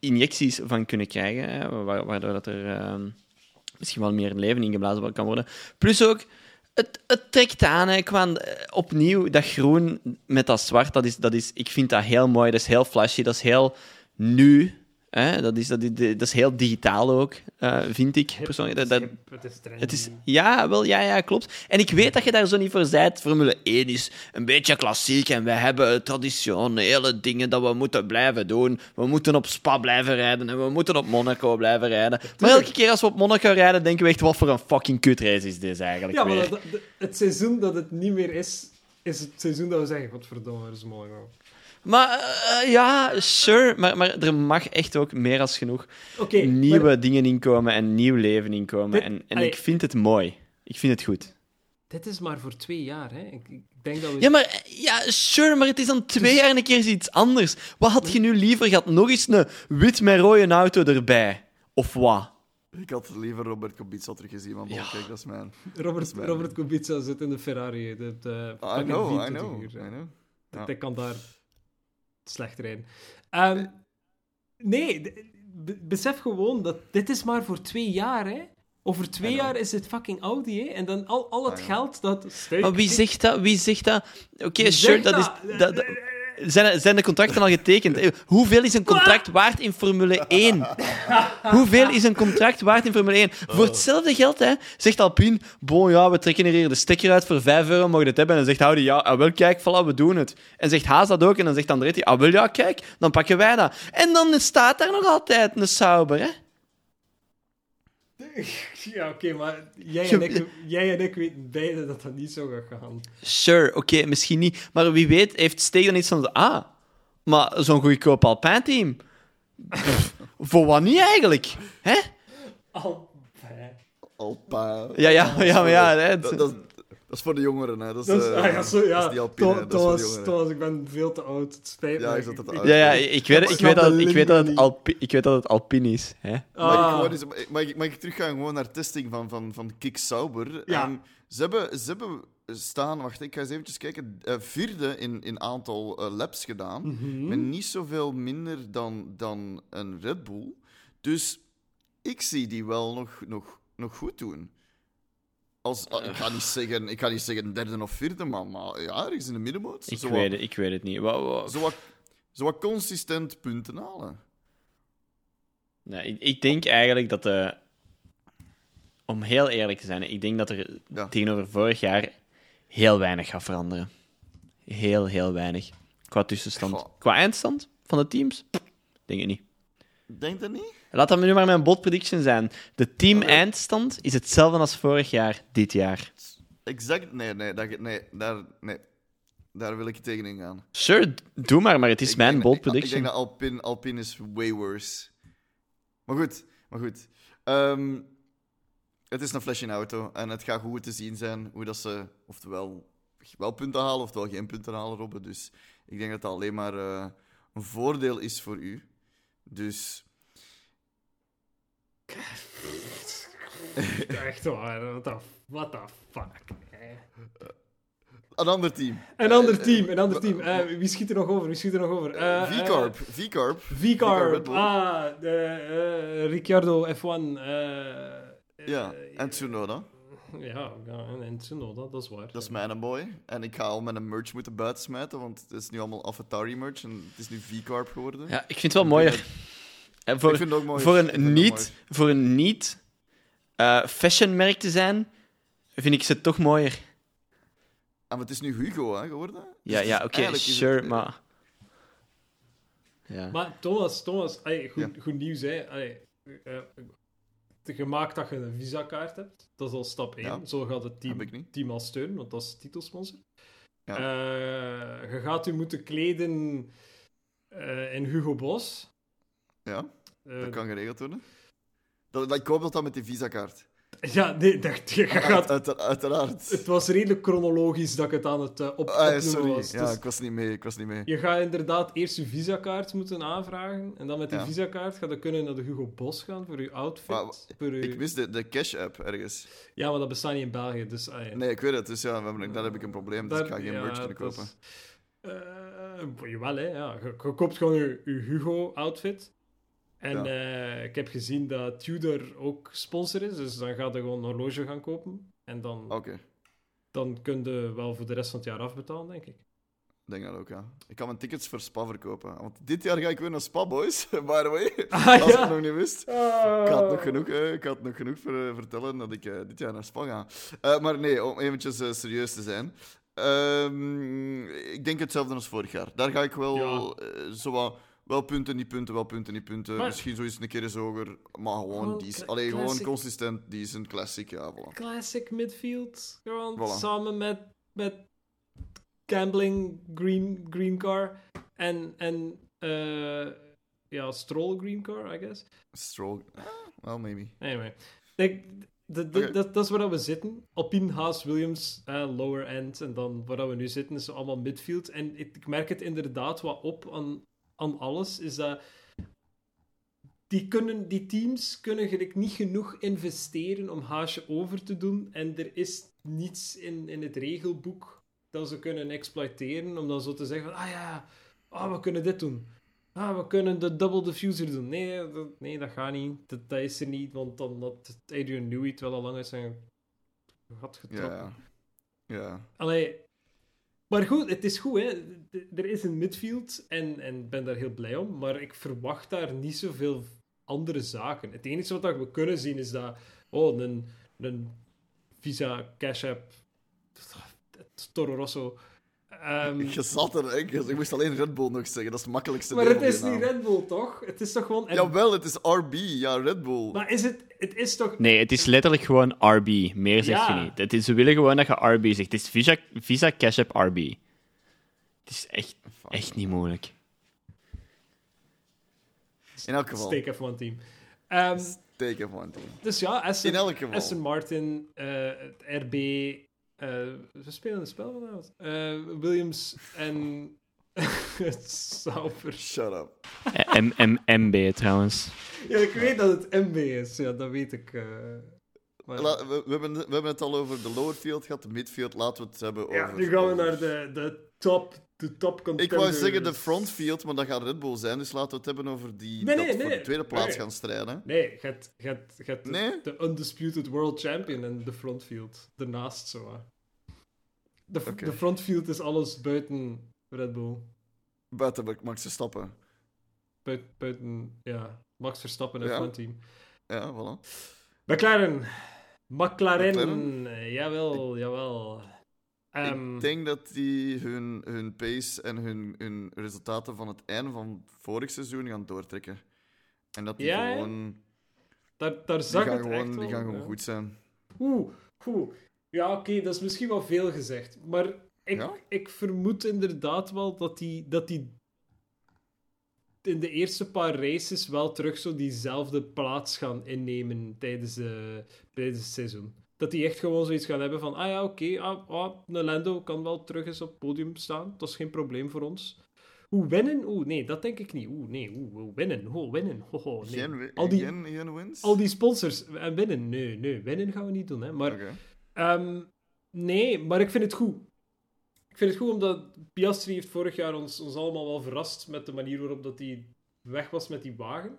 injecties van kunnen krijgen, hè, wa- waardoor dat er ehm, misschien wel meer leven ingeblazen kan worden. Plus ook, het, het trekt aan, hè, qua, eh, opnieuw, dat groen met dat zwart, dat is, dat is, ik vind dat heel mooi, dat is heel flashy, dat is heel nu. Hè? Dat, is, dat, is, dat is heel digitaal ook, eh, vind ik persoonlijk. Dat, dat, Het is ja, wel, ja, ja, klopt. En ik weet dat je daar zo niet voor bent. Formule 1 is een beetje klassiek en wij hebben traditionele dingen dat we moeten blijven doen. We moeten op Spa blijven rijden en we moeten op Monaco blijven rijden. Maar elke keer als we op Monaco rijden, denken we echt, wat voor een fucking kutrace is dit eigenlijk Ja, maar weer. dat- dat- het seizoen dat het niet meer is, is het seizoen dat we zeggen, godverdomme, dat is mooi. man. Maar eh, ja, sure, maar, maar er mag echt ook meer als genoeg Oké, nieuwe maar dingen inkomen en nieuw leven inkomen. Dit- en en allee. ik vind het mooi. Ik vind het goed. dit is maar voor twee jaar, hè. Ik, ik denk dat we... Ja, maar eh, ja, sure, maar het is dan twee jaar en een keer iets anders. Wat had je nu liever gehad? Nog eens een wit met rode auto erbij? Of wat? Ik had liever Robert Kubica teruggezien, want Ja. kijk, dat is mijn... Robert, Robert Kubica zit in de Ferrari. Dat, eh, I know, I 24 know, I know. Ja. Dat kan daar slecht rijden. Ehm, nee, besef gewoon dat dit is maar voor twee jaar, hè. Over twee jaar is het fucking Audi, hè. En dan al, al het geld dat... Maar wie zegt dat? Wie zegt dat? Oké, sure, zegt dat is... dat- zijn, zijn de contracten al getekend? Eh, Hoeveel is een contract waard in Formule 1? Hoeveel is een contract waard in Formule 1? Voor hetzelfde geld, hè, zegt Alpine, bon, ja, we trekken er hier de stekker uit voor 5 euro, mogen het hebben. En dan zegt Audi, ja, ah, wel, kijk, voilà, we doen het. En zegt Haas dat ook, en dan zegt Andretti, ah, wel, ja, kijk, dan pakken wij dat. En dan staat daar nog altijd een Sauber, hè. Ja, oké, maar jij en, ik, jij en ik weten beide dat dat niet zo gaat gaan. Sure, oké, misschien niet. Maar wie weet heeft Steeg dan iets van... Ah, maar zo'n goedkoop Alpine-team... Voor wat niet eigenlijk? Hè? Al... Alpa. Ja, ja, ja, maar ja. Hè, Dat, het- dat, dat is voor de jongeren, hè. Dat is, Dat is, eh, ah, ja, zo, ja. dat is die Alpine, dat is ik ben veel te oud. Het spijt Ja, me. ik zat het Ik- oud. ja, ja, ik weet, ik, weet dat, ik, weet dat het Alpi, ik weet dat het Alpine is. Hè? Mag, ik Ah. eens, mag, ik, mag ik teruggaan gewoon naar testing van, van, van Kick Sauber? Ja. Ehm, ze, hebben, ze hebben staan, wacht, ik ga eens eventjes kijken, eh, vierde in, in aantal eh, laps gedaan. Mhm. Met niet zoveel minder dan, dan een Red Bull. Dus ik zie die wel nog, nog, nog goed doen. Als, ah, ik, ga niet zeggen, ik ga niet zeggen derde of vierde, man, maar ja, ergens in de middenmoot. Ik Zo weet, wat, het, ik weet het niet. Wa- wa- zo, wat, zo wat consistent punten halen. Nee, ik, ik denk eigenlijk dat de... Om heel eerlijk te zijn, ik denk dat er Ja. tegenover vorig jaar heel weinig gaat veranderen. Heel, heel weinig. Qua tussenstand. Qua eindstand van de teams? Pff, denk ik niet. Denk dat niet? Laat dat nu maar mijn bot prediction zijn. De team-eindstand is hetzelfde als vorig jaar, dit jaar. Exact. Nee, nee, dat, nee, daar, nee. daar wil ik tegenin gaan. Sure, doe maar, maar het is Ik mijn bold ik- Ik prediction. denk dat Alpine, Alpine is way worse. Maar goed, maar goed. Ehm, het is een flesje auto en het gaat goed te zien zijn hoe dat ze oftewel wel punten halen oftewel geen punten halen, Robben. Dus ik denk dat dat alleen maar eh, een voordeel is voor u. Dus Echt waar, what the, what the fuck. hè. een ander team. Een ander team, een ander team. Eh, wie schiet er nog over? Wie schiet er nog over? Eh, eh, V-Carb. V-Carb. Ah, de, eh, Ricciardo F1. eh, Ja, eh, en Tsunoda. Ja, ja, en Tsunoda, dat is waar. Dat is mijn boy. En ik ga al mijn merch moeten buitensmijten, want het is nu allemaal Avatari merch en het is nu V-Carb geworden. Ja, ik vind het wel mooier. En voor, ik vind het ook mooi. voor een niet, voor een niet eh, fashionmerk te zijn, vind ik ze toch mooier. mooi. Ah, maar het is nu Hugo hè, geworden. Ja, Dus ja het- oké, sure, het- maar... Ja. Maar Thomas, Thomas allee, goed, Ja. goed nieuws, hè. Allee, eh, gemaakt dat je een visa-kaart hebt. Dat is al stap 1. Ja. Zo gaat het team, team al steunen, want dat is titelsponsor. Ja. Eh, je gaat u moeten kleden eh, in Hugo Boss. Ja, Eh, dat kan geregeld worden. Dat, dat, ik hoop dat dat met die visa-kaart. Ja, nee, dat, je gaat, Uit, uiteraard. het was redelijk chronologisch dat ik het aan het eh, op, Ah, ja, sorry. was. Ja, Dus ik was niet mee. Ik was niet mee. je gaat inderdaad eerst je visa-kaart moeten aanvragen. En dan met die Ja. visa-kaart ga je kunnen naar de Hugo Boss gaan voor je outfit. Maar voor je... Ik mis de, de cash-app ergens. Ja, maar dat bestaat niet in België. Dus, ah, ja. Nee, ik weet het. Dus ja, daar heb ik een probleem. Dus ik ga geen ja, merch kunnen kopen. is- Eh, jawel, hè. Ja. Je, je koopt gewoon je, je Hugo-outfit. En Ja. eh, ik heb gezien dat Tudor ook sponsor is. Dus dan ga je gewoon een horloge gaan kopen. En dan, dan kun je wel voor de rest van het jaar afbetalen, denk ik. ik denk dat ook, ja. Ik kan mijn tickets voor Spa verkopen. Want dit jaar ga ik weer naar Spa, boys. By the way. Ah, Als je ja. het nog niet wist. Ik had nog genoeg, eh, ik had nog genoeg voor, vertellen dat ik eh, dit jaar naar Spa ga. Maar nee, om eventjes serieus te zijn. Ehm, ik denk hetzelfde als vorig jaar. Daar ga ik wel Ja. zo wat- wel punten, niet punten, wel punten, niet punten. Maar- Misschien zoiets een keer eens hoger, maar gewoon, Gewoon decent. Allee, gewoon consistent, decent, classic, ja, voilà. Classic midfield. Gewoon Voilà. samen met, met Gambling Green, green Car. En, en eh, ja, Stroll Green Car, I guess. Stroll, ah, well, maybe. Anyway. Oké. dat, dat is waar we zitten. Alpine, Haas, Williams, eh, lower end. En dan waar we nu zitten is allemaal midfield. En ik, ik merk het inderdaad wat op aan, aan alles. Is dat die, kunnen, die teams kunnen gelijk niet genoeg investeren om Haasje over te doen. En er is niets in, in het regelboek dat ze kunnen exploiteren. Om dan zo te zeggen van, ah ja, ah, we kunnen dit doen. Ah, we kunnen de double diffuser doen. Nee, dat, nee, dat gaat niet. Dat, dat is er niet, want dan had Adrian Newey het wel al lang uit zijn gat getrokken. Ja, ja. Allee, maar goed, het is goed, hè. Er is een midfield en en ik ben daar heel blij om, maar ik verwacht daar niet zoveel andere zaken. Het enige wat we kunnen zien is dat, oh, een, een Visa Cash App, Toro Rosso. Ehm, Je zat er, hè. Je- Ik moest alleen Red Bull nog zeggen. Dat is het makkelijkste maar het is niet naam. Red Bull, toch? Het is toch gewoon... en- Jawel, het is RB. Ja, Red Bull. Maar is het... Het is toch... Nee, het is letterlijk gewoon RB. Meer zeg Ja. je niet. Het is, ze willen gewoon dat je RB zegt. Het is Visa, Visa Cash App RB. Het is echt, echt niet moeilijk. In elk geval. Steek F1 team. Ehm, Teken van team. dus ja, Aston, In elk geval. Aston Martin, eh, het RB... eh, we spelen een spel vanavond. Eh, Williams en... het Sauber. Shut up. Eh, M M MB trouwens. Ja, ik weet dat het MB is. Ja, dat weet ik. eh. Maar... La- we, we hebben, we hebben het al over de lower field gehad, de midfield. Laten we het hebben ja, over... nu gaan we naar de, de top, de top Ik contenders. wou zeggen de front field, maar dat gaat Red Bull zijn. Dus laten we het hebben over die Nee, dat nee, voor de tweede plaats gaan strijden. Nee, gaat, gaat, gaat de- undisputed world champion in de frontfield. Daarnaast zo. De, de frontfield is alles buiten Red Bull. Buiten Max Verstappen. Buiten, buiten ja, Max Verstappen en Ja. front team. Ja, voilà. McLaren. McLaren. McLaren? Eh, Jawel, jawel. Ehm, Ik denk dat die hun, hun pace en hun, hun resultaten van het einde van vorig seizoen gaan doortrekken. En dat die Ja, gewoon... daar, daar Die zag gaan het gewoon, echt die gaan gewoon goed zijn. Oeh, oeh. Ja, oké, dat is misschien wel veel gezegd. Maar ik, Ja? ik vermoed inderdaad wel dat die, dat die in de eerste paar races wel terug zo diezelfde plaats gaan innemen tijdens, eh, tijdens het seizoen. Dat die echt gewoon zoiets gaan hebben van, ah ja, oké, ah, ah, een Lando kan wel terug eens op het podium staan. Dat is geen probleem voor ons. Oeh, winnen? Oeh, nee, dat denk ik niet. Oeh, nee, oeh, winnen. Oh, winnen. Ho, ho, nee. Geen, al, die, geen, geen wins? al die sponsors en winnen. Nee, nee, winnen gaan we niet doen. Hè. Maar. Ehm, nee, maar ik vind het goed. Ik vind het goed omdat Piastri heeft vorig jaar ons, ons allemaal wel verrast met de manier waarop dat hij weg was met die wagen.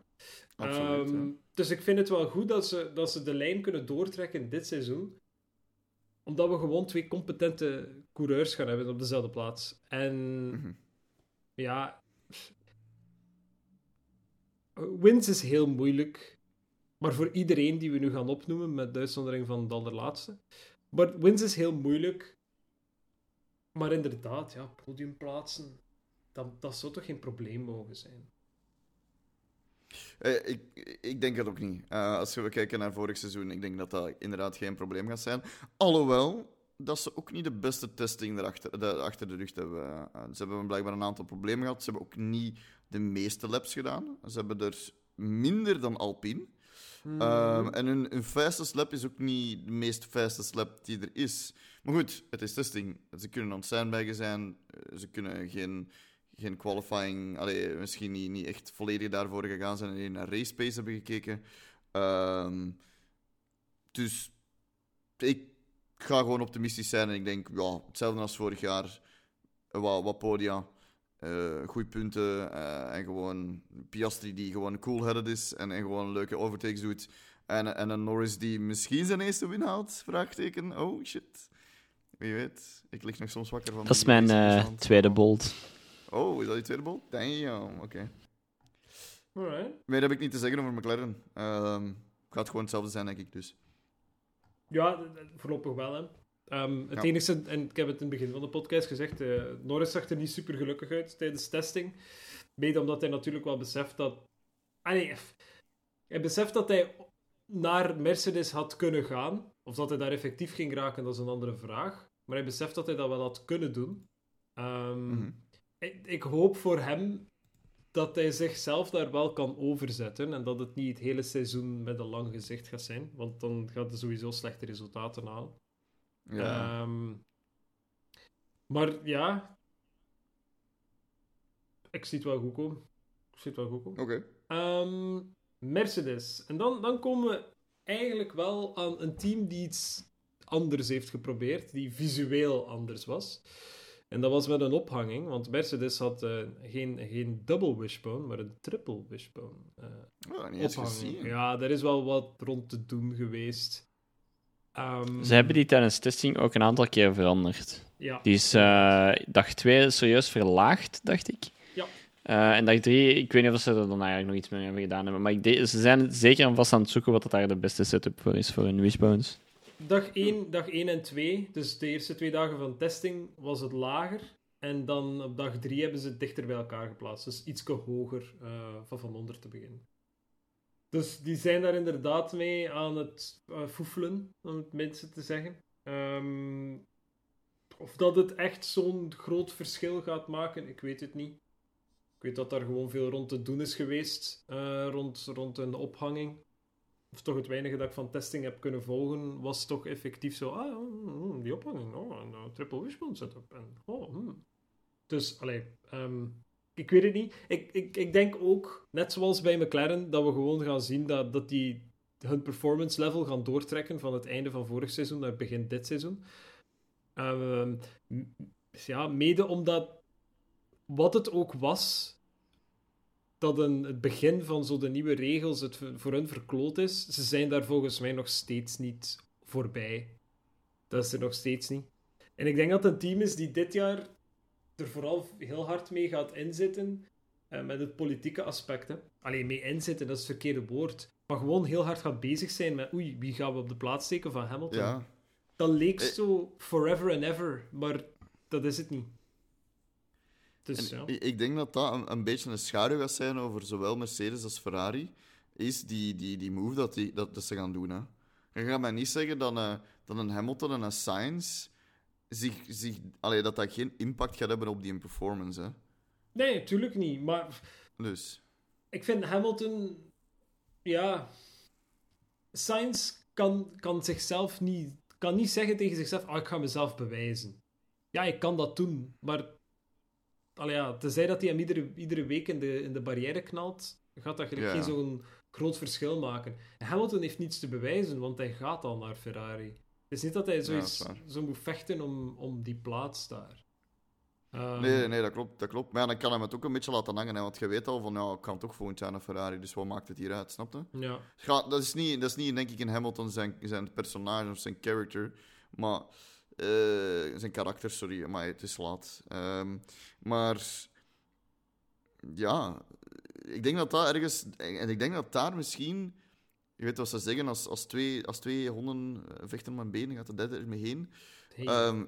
Absoluut, Ehm. Dus ik vind het wel goed dat ze, dat ze de lijn kunnen doortrekken dit seizoen. Omdat we gewoon twee competente coureurs gaan hebben op dezelfde plaats. En Mhm. ja. Wins is heel moeilijk. Maar voor iedereen die we nu gaan opnoemen, met de uitzondering van de allerlaatste. Maar wins is heel moeilijk. Maar inderdaad, ja, podiumplaatsen. Dat, dat zou toch geen probleem mogen zijn? Eh, ik, ik denk het ook niet. Eh, als we kijken naar vorig seizoen, ik denk dat dat inderdaad geen probleem gaat zijn. Alhoewel, dat ze ook niet de beste testing erachter, de, achter de rug hebben. Eh, ze hebben blijkbaar een aantal problemen gehad. Ze hebben ook niet de meeste laps gedaan. Ze hebben er minder dan Alpine. Ehm, en hun, hun fastest lap is ook niet de meest fastest lap die er is. Maar goed, het is testing. Ze kunnen aan het sandbaggen zijn. Ze kunnen geen, geen qualifying... Allee, misschien niet, niet echt volledig daarvoor gegaan zijn en alleen naar race pace hebben gekeken. Ehm, dus ik ga gewoon optimistisch zijn en ik denk, ja, hetzelfde als vorig jaar. Wat, wat podia. eh goede punten eh, en gewoon Piastri die gewoon cool-headed is en, en gewoon leuke overtakes doet. En, en een Norris die misschien zijn eerste win haalt? Vraagteken. Oh shit. Wie weet. Ik lig nog soms wakker van. Dat is mijn eh, tweede bold. Oh, is dat je tweede bol? Damn, oké. Alright. Meer heb ik niet te zeggen over McLaren. Ehm gaat gewoon hetzelfde zijn, denk ik dus. Ja, voorlopig wel. Hè. Ehm, het Ja. enige, en ik heb het in het begin van de podcast gezegd, eh, Norris zag er niet super gelukkig uit tijdens testing. Mede omdat hij natuurlijk wel beseft dat. Ah nee, hij beseft dat hij naar Mercedes had kunnen gaan. Of dat hij daar effectief ging raken, dat is een andere vraag. Maar hij beseft dat hij dat wel had kunnen doen. Ehm, Mhm. Ik, ik hoop voor hem dat hij zichzelf daar wel kan overzetten. En dat het niet het hele seizoen met een lang gezicht gaat zijn. Want dan gaat hij sowieso slechte resultaten halen. Ja. Ehm, maar ja, ik zie het wel goed komen. Ik zie het wel goed komen. Oké. Ehm, Mercedes. En dan, dan komen we eigenlijk wel aan een team die iets anders heeft geprobeerd, die visueel anders was. En dat was met een ophanging, want Mercedes had eh, geen, geen double wishbone, maar een triple wishbone. eh, Oh, niet eens ophanging. gezien. Ja, daar is wel wat rond te doen geweest. Ehm, Ze hebben die tijdens testing ook een aantal keer veranderd. Ja. Die is eh, dag 2 serieus verlaagd, dacht ik. Ja. Eh, en dag 3, ik weet niet of ze er dan eigenlijk nog iets mee hebben gedaan hebben. Maar ik de- ze zijn zeker en vast aan het zoeken wat dat daar de beste setup voor is voor hun wishbones. Dag 1, dag 1 en 2, dus de eerste twee dagen van testing, was het lager. En dan op dag 3 hebben ze het dichter bij elkaar geplaatst. Dus iets hoger uh, van van onder te beginnen. Dus die zijn daar inderdaad mee aan het uh, foefelen, om het minste te zeggen. Um, of dat het echt zo'n groot verschil gaat maken, ik weet het niet. Ik weet dat daar gewoon veel rond te doen is geweest, uh, rond, rond een ophanging of toch het weinige dat ik van testing heb kunnen volgen, was toch effectief zo, ah, mm, die ophanging, oh, een uh, triple wishbone setup. En, oh, hmm. Dus, allee, um, ik weet het niet. Ik, ik, ik denk ook, net zoals bij McLaren, dat we gewoon gaan zien dat, dat die hun performance level gaan doortrekken van het einde van vorig seizoen naar begin dit seizoen. Ehm, m- ja, mede omdat wat het ook was, dat een, het begin van zo de nieuwe regels het voor hun verkloot is, ze zijn daar volgens mij nog steeds niet voorbij. Dat is er nog steeds niet. En ik denk dat het een team is die dit jaar er vooral heel hard mee gaat inzitten eh, met het politieke aspect. Hè. Alleen mee inzitten, dat is het verkeerde woord. Maar gewoon heel hard gaat bezig zijn met oei, wie gaan we op de plaats steken van Hamilton? Ja. Dat leek Eh. zo forever and ever, maar dat is het niet. Dus ja. ik, denk dat dat een, een beetje een schaduw gaat zijn over zowel Mercedes als Ferrari. Is die, die, die move dat, die, dat, dat ze gaan doen. Hè. Je gaat mij niet zeggen dat, eh, dat een Hamilton en een Sainz zich, zich, allee, dat dat geen impact gaat hebben op die performance. Hè. Nee, natuurlijk niet. Maar Dus ik vind Hamilton, ja, Sainz kan, kan zichzelf niet, kan niet zeggen tegen zichzelf, ah, ik ga mezelf bewijzen. Ja, ik kan dat doen, maar allee, ja, tenzij dat hij hem iedere, iedere week in de, in de barrière knalt, gaat dat Ja. geen zo'n groot verschil maken. En Hamilton heeft niets te bewijzen, want hij gaat al naar Ferrari. Het is niet dat hij zoiets, zo moet vechten om, om die plaats daar. Ehm, nee, nee, dat klopt. Dat klopt. Maar ja, dan kan hij het ook een beetje laten hangen. Hè, want je weet al van, ja, ik kan toch volgend jaar naar Ferrari. Dus wat maakt het hier uit, snap je? Ja. Dat, is niet, dat is niet, denk ik, in Hamilton zijn, zijn personage of zijn character, maar eh, zijn karakter, sorry, maar het is laat. Ehm, maar ja, ik denk dat dat ergens, en ik denk dat daar misschien, je weet wat ze zeggen, als, als, twee, als twee honden eh, vechten om een been, gaat de derde ermee heen. Hey. Ehm,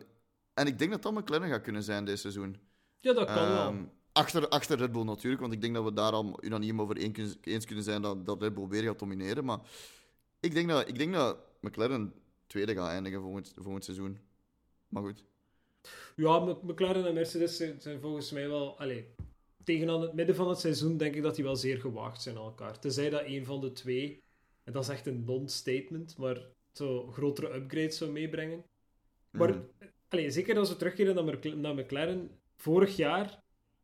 en ik denk dat dat McLaren gaat kunnen zijn dit seizoen. ja, dat kan wel. Ehm, achter, achter Red Bull natuurlijk, want ik denk dat we daar al unaniem over eens kunnen zijn dat, dat Red Bull weer gaat domineren. Maar ik denk dat, ik denk dat McLaren tweede gaat eindigen volgend, volgend seizoen. Maar goed. Ja, Mc- McLaren en Mercedes zijn, zijn volgens mij wel... Allee, tegen aan het midden van het seizoen denk ik dat die wel zeer gewaagd zijn aan elkaar. Tenzij dat een van de twee, en dat is echt een non-statement, maar zo grotere upgrades zou meebrengen. Maar allee, zeker als we terugkeren naar McLaren, vorig jaar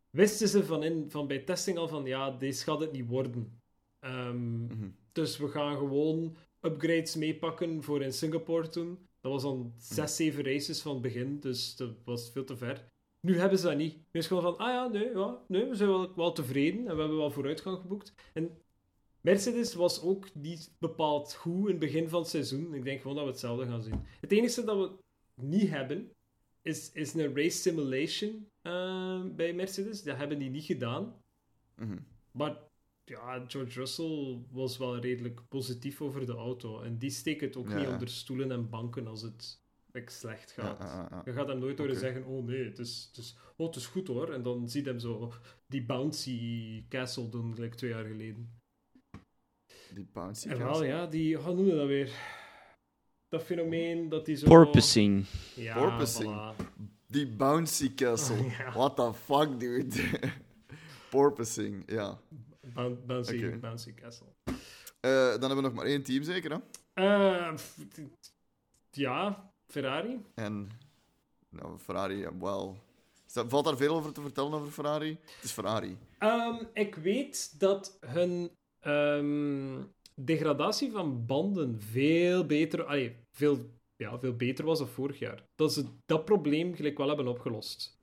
wisten ze van, in, van bij testing al van ja, deze gaat het niet worden. Ehm, Mhm. dus we gaan gewoon upgrades meepakken voor in Singapore toen. Dat was dan zes, zeven races van het begin, dus dat was veel te ver. Nu hebben ze dat niet. Nu is het gewoon van, ah ja, nee, ja, nee we zijn wel, wel tevreden en we hebben wel vooruitgang geboekt. En Mercedes was ook niet bepaald goed in het begin van het seizoen. Ik denk gewoon dat we hetzelfde gaan zien. Het enige dat we niet hebben, is, is een race simulation eh, bij Mercedes. Dat hebben die niet gedaan. Mhm. Maar ja, George Russell was wel redelijk positief over de auto. En die steekt het ook Ja. niet onder stoelen en banken als het like, slecht gaat. ja, ja, ja. Je gaat hem nooit horen zeggen, oh nee, het is, het, is, oh, het is goed hoor. En dan ziet hem zo die bouncy castle doen, gelijk twee jaar geleden. Die bouncy En wel, castle. ja, die, hoe noemen we dat weer? Dat fenomeen dat die zo... Porpoising. Ja, Porpoising. voilà. Die bouncy castle. Ja. What the fuck, dude? Porpoising, ja. Boun- bouncy, bouncy castle. Eh, dan hebben we nog maar één team, zeker, hè? Eh, ja, Ferrari. En nou, Ferrari, wel. Valt daar veel over te vertellen over Ferrari? Het is Ferrari. Ehm, ik weet dat hun ehm, degradatie van banden veel beter, allee, veel, ja, veel beter was dan vorig jaar. Dat ze dat probleem gelijk wel hebben opgelost.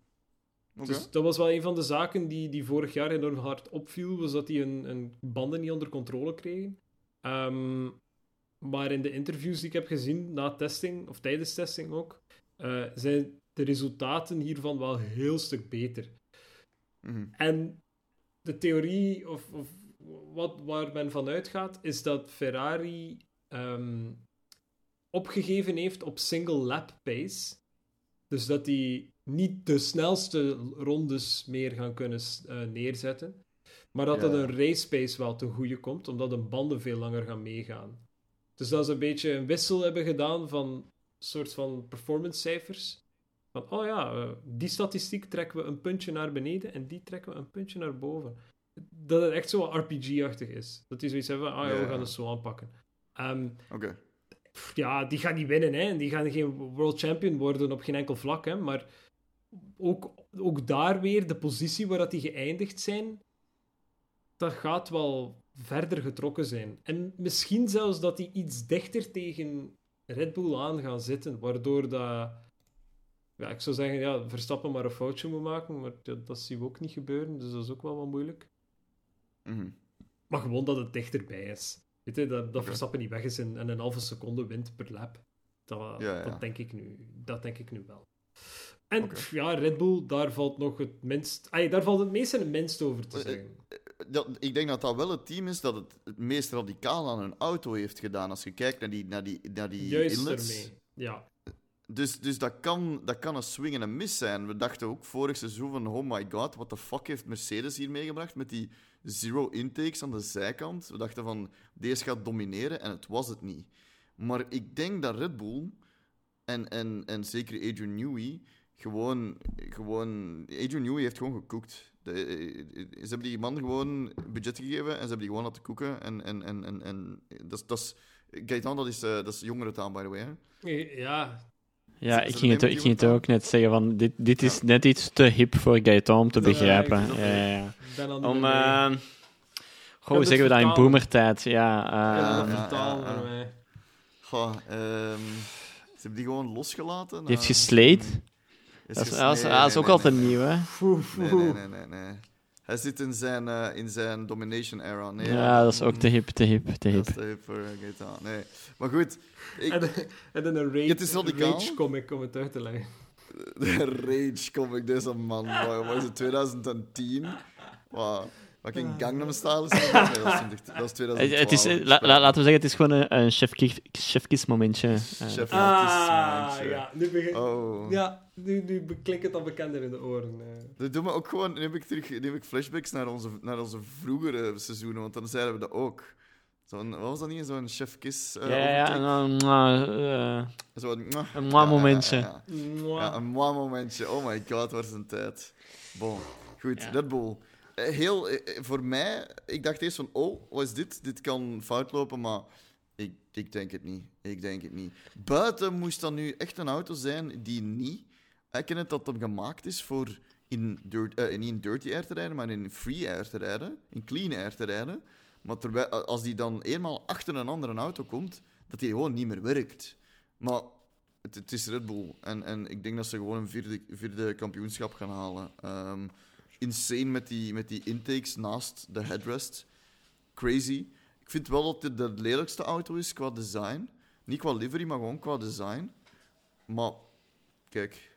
Dus dat was wel een van de zaken die, die vorig jaar enorm hard opviel, was dat die hun, hun banden niet onder controle kregen. Ehm, maar in de interviews die ik heb gezien na testing, of tijdens testing ook, eh, zijn de resultaten hiervan wel een heel stuk beter. Mhm. En de theorie, of, of wat, waar men van uitgaat, is dat Ferrari ehm, opgegeven heeft op single lap pace. Dus dat die niet de snelste rondes meer gaan kunnen eh, neerzetten. Maar dat Ja. het een race pace wel ten goede komt, omdat de banden veel langer gaan meegaan. Dus dat ze een beetje een wissel hebben gedaan van soort van performance cijfers. Van, oh ja, eh, die statistiek trekken we een puntje naar beneden en die trekken we een puntje naar boven. Dat het echt zo RPG-achtig is. Dat die zoiets hebben van, ah ja, we gaan het zo aanpakken. Ehm, Oké. pff, ja, die gaan niet winnen, hè. Die gaan geen world champion worden op geen enkel vlak, hè. Maar ook, ook daar weer, de positie waar dat die geëindigd zijn, dat gaat wel verder getrokken zijn. En misschien zelfs dat die iets dichter tegen Red Bull aan gaan zitten, waardoor dat... Ja, ik zou zeggen, ja, Verstappen maar een foutje moet maken, maar ja, dat zien we ook niet gebeuren, dus dat is ook wel wat moeilijk. Mhm. Maar gewoon dat het dichterbij is. Weet je, dat, dat. Verstappen niet weg is en, en een halve seconde wint per lap. Dat, Ja. Dat, denk ik nu, dat denk ik nu wel. En ja, Red Bull, daar valt nog het minst... Ay, daar valt het meest en het minst over te Eh, zeggen. Dat, ik denk dat dat wel het team is dat het het meest radicaal aan hun auto heeft gedaan. Als je kijkt naar die, naar die, naar die Juist inlets. ermee. Ja. Dus, dus dat, kan, dat kan een swing en een miss zijn. We dachten ook vorig seizoen van, oh my god, what the fuck heeft Mercedes hier meegebracht met die zero intakes aan de zijkant. We dachten van, deze gaat domineren en het was het niet. Maar ik denk dat Red Bull en, en, en zeker Adrian Newey gewoon, gewoon... Adrian Newey heeft gewoon gekookt. De, ze hebben die man gewoon budget gegeven en ze hebben die gewoon laten koeken. En, en, en, en, en dat, is-. Gaetan, dat is, eh, dat is jongerentaal, by the way. Hè? Eh, Ja, Ja, ik ging, het, ik ging het ook net zeggen, van dit, dit is net iets te hip voor Gaëtan om te begrijpen. Ja, Om, eh goh, hoe zeggen we dat in boomertijd? Ja, Ja, eh, dat ja, voor mij. Goh, ehm, ze hebben die gewoon losgelaten. die heeft na- gesleed. Dat is, ges- dat is, nee, dat is nee, ook nee, altijd nee, nieuw, hè? Nee, nee, nee, nee. Hij zit in zijn, eh, in zijn domination era. Nee, Ja, dat is ook te hip, te hip, te Dat hip. is te hip voor GTA. Nee. Maar goed, ik, En, en dan een rage, Het is radicaal. rage comic om het uit te leggen. de rage kom ik deze man. Wat wat is het, 2010? Wat? Fucking Gangnam Style is dat? Nee, dat is, 20, dat is 2012. Het, is, la- la- laten we zeggen, het is gewoon een, een chefkies momentje. Eh, Chef Ah, Mattis, ja. Nu, begin... Oh. ja, nu, nu klinkt het al bekender in de oren. eh. Dat doet me ook gewoon... Nu heb ik, terug, nu heb ik flashbacks naar onze, naar onze vroegere seizoenen, want dan zeiden we dat ook. Zo'n, wat was dat niet? Zo'n chef kiss eh, ja, ja, ja, en overtake? dan, eh, eh, Zo'n... een mooi momentje. Ja, ja, ja. Mwah. Ja, een mooi momentje. Oh my god, waar is een tijd. Bon, goed, Ja. Red Bull. Eh, Heel, eh, eh, voor mij, ik dacht eerst van, oh, wat is dit? Dit kan fout lopen, maar ik, ik denk het niet. Ik denk het niet. Buiten moest dat nu echt een auto zijn die niet... Ik ken het dat het gemaakt is voor in, dirt, niet in dirty air te rijden, maar in free air te rijden. In clean air te rijden. Maar terwijl, als die dan eenmaal achter een andere auto komt, dat die gewoon niet meer werkt. Maar het, het is Red Bull. En, en ik denk dat ze gewoon een vierde, vierde kampioenschap gaan halen. Ehm, insane met die, met die intakes naast de headrest. Crazy. Ik vind wel dat dit de lelijkste auto is qua design. Niet qua livery, maar gewoon qua design. Maar, kijk.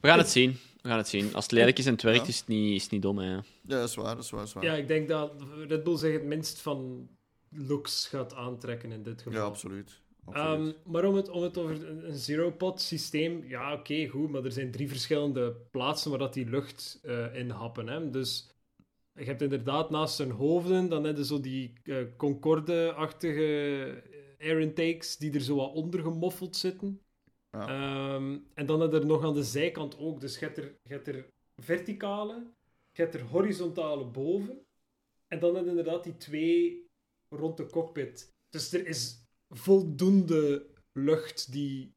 We gaan het zien. We gaan het zien. Als het lelijk is en het werkt, Ja. is het niet, is het niet dom, hè. Ja, dat is waar, dat is waar, dat is waar. Ja, ik denk dat Red Bull zich het minst van looks gaat aantrekken in dit geval. Ja, absoluut. Ehm, maar om het, om het over een, zero-pot systeem, ja, oké, goed, maar er zijn drie verschillende plaatsen waar dat die lucht eh in happen. Hè? Dus je hebt inderdaad naast hun hoofden, dan heb je zo die eh, Concorde-achtige air intakes die er zo wat onder gemoffeld zitten. Ja. Ehm, en dan heb je er nog aan de zijkant ook. Dus je hebt er, je hebt er verticale, je hebt er horizontale boven. En dan heb je inderdaad die twee rond de cockpit. Dus er is voldoende lucht die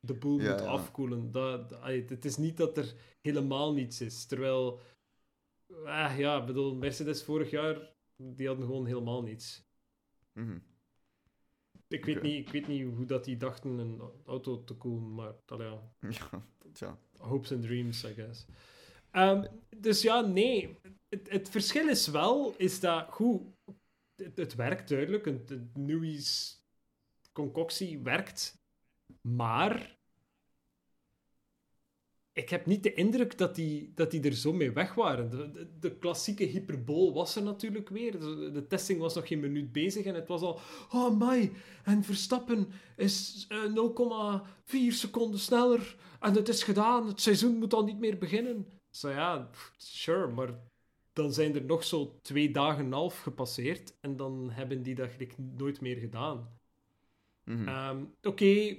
de boel Ja, moet afkoelen. Dat, het is niet dat er helemaal niets is. Terwijl, ah, ja, ik bedoel, Mercedes vorig jaar, die hadden gewoon helemaal niets. Mhm. Ik weet, niet, ik weet niet hoe dat die dachten een auto te koelen, maar allee, ja, Ja, tja. hopes and dreams, I guess. Ehm, dus ja, nee. Het, het verschil is wel, is dat, goed, het, het werkt duidelijk. Het, het Newey's concoctie werkt. Maar ik heb niet de indruk dat die, dat die er zo mee weg waren. De, klassieke hyperbool was er natuurlijk weer. De, testing was nog geen minuut bezig en het was al... Oh, my. En Verstappen is eh, 0,4 seconden sneller. En het is gedaan. Het seizoen moet al niet meer beginnen. Zo ja, sure, maar dan zijn er nog zo twee dagen en half gepasseerd. En dan hebben die dat nooit meer gedaan. Mhm. Ehm, Oké, eh,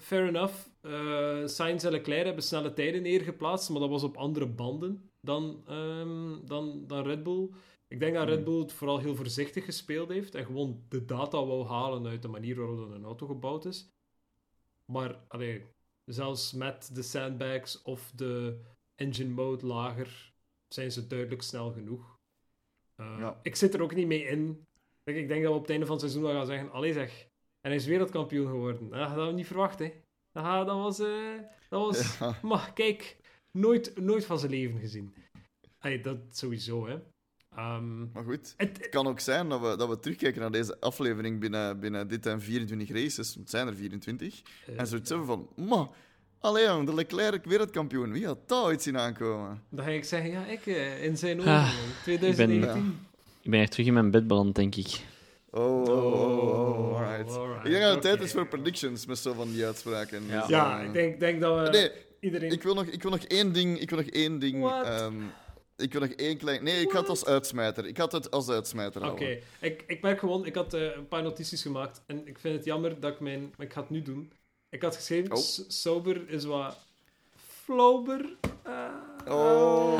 fair enough. Eh Sainz en Leclerc hebben snelle tijden neergeplaatst, maar dat was op andere banden dan, ehm, dan, dan Red Bull. Ik denk dat Red Mhm. Bull het vooral heel voorzichtig gespeeld heeft en gewoon de data wou halen uit de manier waarop een auto gebouwd is. Maar allee, zelfs met de sandbags of de engine mode lager zijn ze duidelijk snel genoeg. Eh, Ja. Ik zit er ook niet mee in. Ik denk dat we op het einde van het seizoen wel gaan zeggen: Allee zeg, en hij is wereldkampioen geworden. Dat hadden we niet verwacht, hè? Dat was. eh, dat was Ja. maar kijk, nooit, nooit van zijn leven gezien. Allee, dat sowieso, hè. Ehm, Maar goed, het, het kan ook zijn dat we, dat we terugkijken naar deze aflevering binnen, binnen dit en 24 races. Het zijn er 24. eh, En zoiets hebben van, ma, allee jong, de Leclerc wereldkampioen. Wie had dat ooit zien aankomen? dan ga ik zeggen: Ja, ik eh, in zijn ogen. Ah, man. 2019. Ik ben echt terug in mijn bed beland, denk ik. Oh, oh, oh, oh, alright. Ik denk dat het tijd is voor predictions met zo van die uitspraken. Ja. Dus, Ja, eh, ik denk, denk dat we Nee, iedereen. ik wil, nog, ik wil nog één ding. Ik wil nog één ding. Ehm, ik wil nog één klein. Nee, ik had het als uitsmijter. Ik had het als uitsmijter. Oké, ik, ik merk gewoon, ik had eh, een paar notities gemaakt en ik vind het jammer dat ik mijn. Maar ik ga het nu doen. Ik had geschreven: Oh. Sober is wat. Flauber. eh, Oh.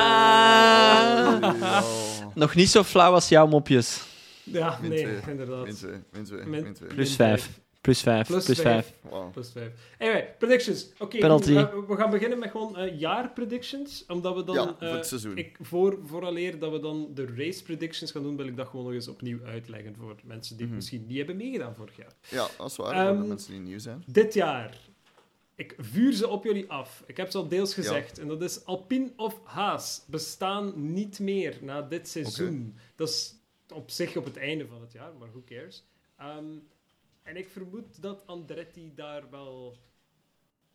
Ah. Oh. Nog niet zo flauw als jouw mopjes. Ja, Min nee, twee. inderdaad. Min twee, min twee, Min- min twee. Plus Min vijf. Plus vijf. Plus Plus vijf. vijf. Wauw. Plus 5. Anyway, predictions. Oké, Penalty. we, gaan- we gaan beginnen met gewoon eh jaarpredictions. Omdat we dan. Ja, voor eh, het seizoen. ik, voor, vooraleer dat we dan de race predictions gaan doen, wil ik dat gewoon nog eens opnieuw uitleggen voor mensen die het Mhm. misschien niet hebben meegedaan vorig jaar. Ja, dat is waar. Ehm, voor de mensen die nieuw zijn. Dit jaar. Ik vuur ze op jullie af. Ik heb ze al deels gezegd. En dat is Alpine of Haas bestaan niet meer na dit seizoen. Dat is op zich op het einde van het jaar, maar who cares. Ehm, en ik vermoed dat Andretti daar wel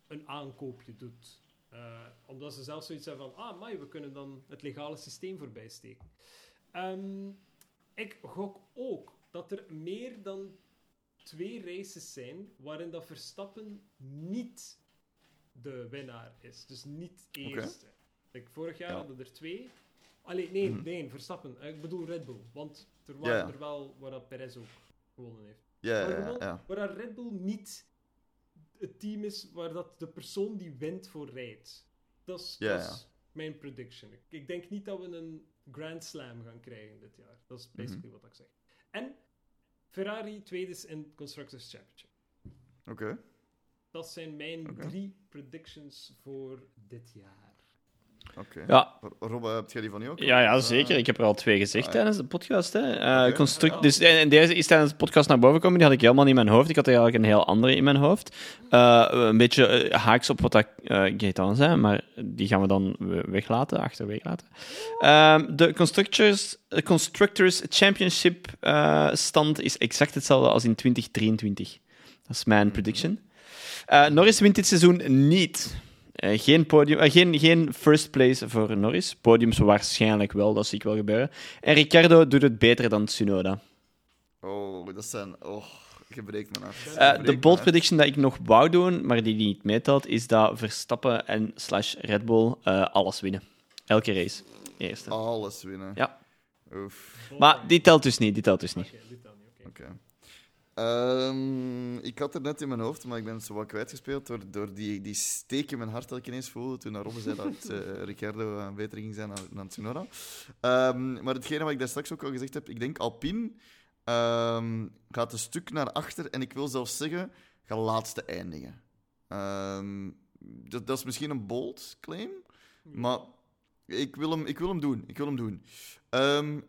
een aankoopje doet. Eh, omdat ze zelf zoiets hebben van, ah, maar we kunnen dan het legale systeem voorbij steken. Ehm, ik gok ook dat er meer dan twee races zijn waarin dat Verstappen niet de winnaar is. Dus niet eerste. Like, vorig jaar Ja. hadden er twee. Allee, nee, Mhm. nee, Verstappen. Eh, Ik bedoel Red Bull. Want er waren er wel waar dat Perez ook gewonnen heeft. Ja, ja. Waar dat Red Bull niet het team is waar dat de persoon die wint voor rijdt. Dat is, mijn prediction. Ik, ik denk niet dat we een Grand Slam gaan krijgen dit jaar. Dat is basically Mhm. wat ik zeg. En Ferrari tweede is in Constructors Championship. Oké. Dat zijn mijn drie predictions voor dit jaar. Oké. Ja, Robbe, heb jij die van jou ook? ja, ja, zeker. Ik heb er al twee gezegd Ah, ja. tijdens de podcast. Hè. Eh, construct- Ja. dus, en en deze is tijdens de podcast naar boven gekomen. Die had ik helemaal niet in mijn hoofd. Ik had er eigenlijk een heel andere in mijn hoofd. Eh, een beetje eh, haaks op wat dat eh Gaetan zei, maar die gaan we dan we- weglaten, achterwege laten. Ehm, de Constructors, eh, Constructors Championship eh, stand is exact hetzelfde als in 2023. Dat is mijn prediction. Eh, Norris wint dit seizoen niet. Eh, geen, podium, eh, geen, geen first place voor Norris. Podiums waarschijnlijk wel, dat zie ik wel gebeuren. En Ricciardo doet het beter dan Tsunoda. Oh, dat zijn... Oh, je breekt me af. Eh, de bold prediction dat ik nog wou doen, maar die niet meetelt, is dat Verstappen en slash Red Bull alles winnen. Elke race. Eerste. Alles winnen. Ja. Oef, Maar die telt dus niet, die telt dus niet. Oké, Ehm, ik had het net in mijn hoofd, maar ik ben het zo wat kwijtgespeeld door, door die, die steek in mijn hart dat ik ineens voelde toen Robbe zei dat eh, Ricciardo eh, beter ging zijn dan, dan Tsunoda. Ehm, maar hetgene wat ik daar straks ook al gezegd heb, ik denk Alpine ehm, gaat een stuk naar achter en ik wil zelfs zeggen, gaat laatste eindigen. Dat, dat is misschien een bold claim, maar ik wil hem, ik wil hem doen. Ik wil hem doen.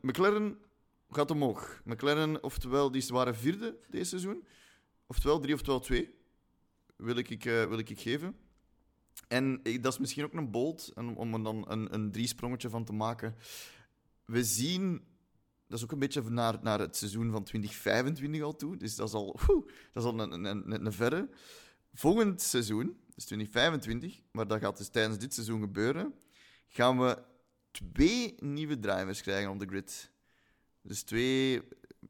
McLaren gaat omhoog. McLaren, oftewel, die waren vierde deze seizoen. Oftewel drie, oftewel twee. Wil ik, eh, wil ik, geven. En ik- dat is misschien ook een bold, en om er dan een, een driesprongetje van te maken. We zien, dat is ook een beetje naar, naar het seizoen van 2025 al toe. Dus dat is al, oeh, dat is al een, een, een, een verre. Volgend seizoen, dus 2025, maar dat gaat dus tijdens dit seizoen gebeuren, gaan we twee nieuwe drivers krijgen op de grid. Dus twee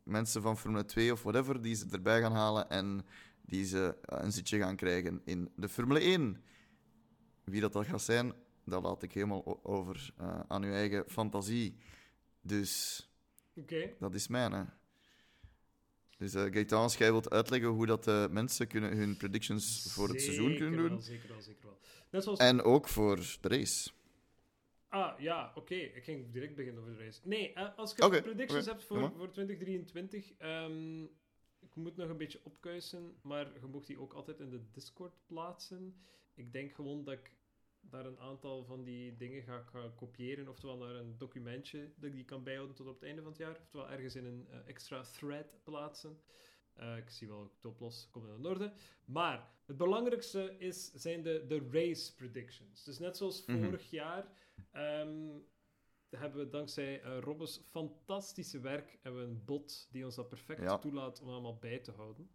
mensen van Formule 2 of whatever die ze erbij gaan halen en die ze eh, een zitje gaan krijgen in de Formule 1. Wie dat, dat gaat zijn, dat laat ik helemaal over eh, aan uw eigen fantasie. Dus dat is mijn. Hè. Dus uh, Gaetan, als jij wilt uitleggen hoe dat de mensen kunnen hun predictions voor het seizoen kunnen doen. wel, zeker wel, zeker wel. Net zoals... En ook voor de race. Ah, ja, oké. Ik ging direct beginnen over de race. Nee, eh, als je Oké, predictions hebt voor, voor 2023, ehm, ik moet nog een beetje opkuisen, maar je mocht die ook altijd in de Discord plaatsen. Ik denk gewoon dat ik daar een aantal van die dingen ga, ga kopiëren, oftewel naar een documentje dat ik die kan bijhouden tot op het einde van het jaar, oftewel ergens in een eh, extra thread plaatsen. Eh, ik zie wel het oplos, komt in orde. Maar het belangrijkste is, zijn de, de race predictions. Dus net zoals Mhm. vorig jaar ehm, hebben we dankzij eh Robbe's fantastische werk hebben we een bot die ons dat perfect Ja. toelaat om allemaal bij te houden.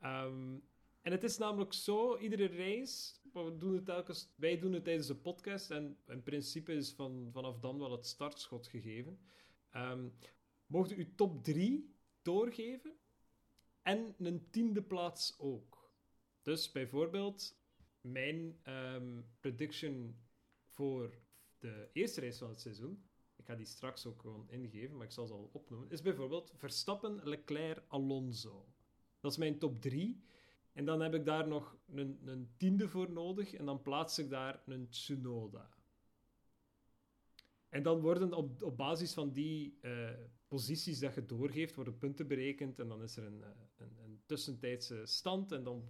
Ehm, en het is namelijk zo, iedere race, we doen het telkens, wij doen het tijdens de podcast en in principe is van, vanaf dan wel het startschot gegeven. Ehm mocht u uw top 3 doorgeven en een tiende plaats ook. Dus bijvoorbeeld mijn prediction voor de eerste race van het seizoen, ik ga die straks ook gewoon ingeven, maar ik zal ze al opnoemen, is bijvoorbeeld Verstappen, Leclerc, Alonso. Dat is mijn top 3. En dan heb ik daar nog een, een tiende voor nodig. En dan plaats ik daar een Tsunoda. En dan worden op, op basis van die eh, posities dat je doorgeeft, worden punten berekend. En dan is er een, eh, een, een tussentijdse stand. En dan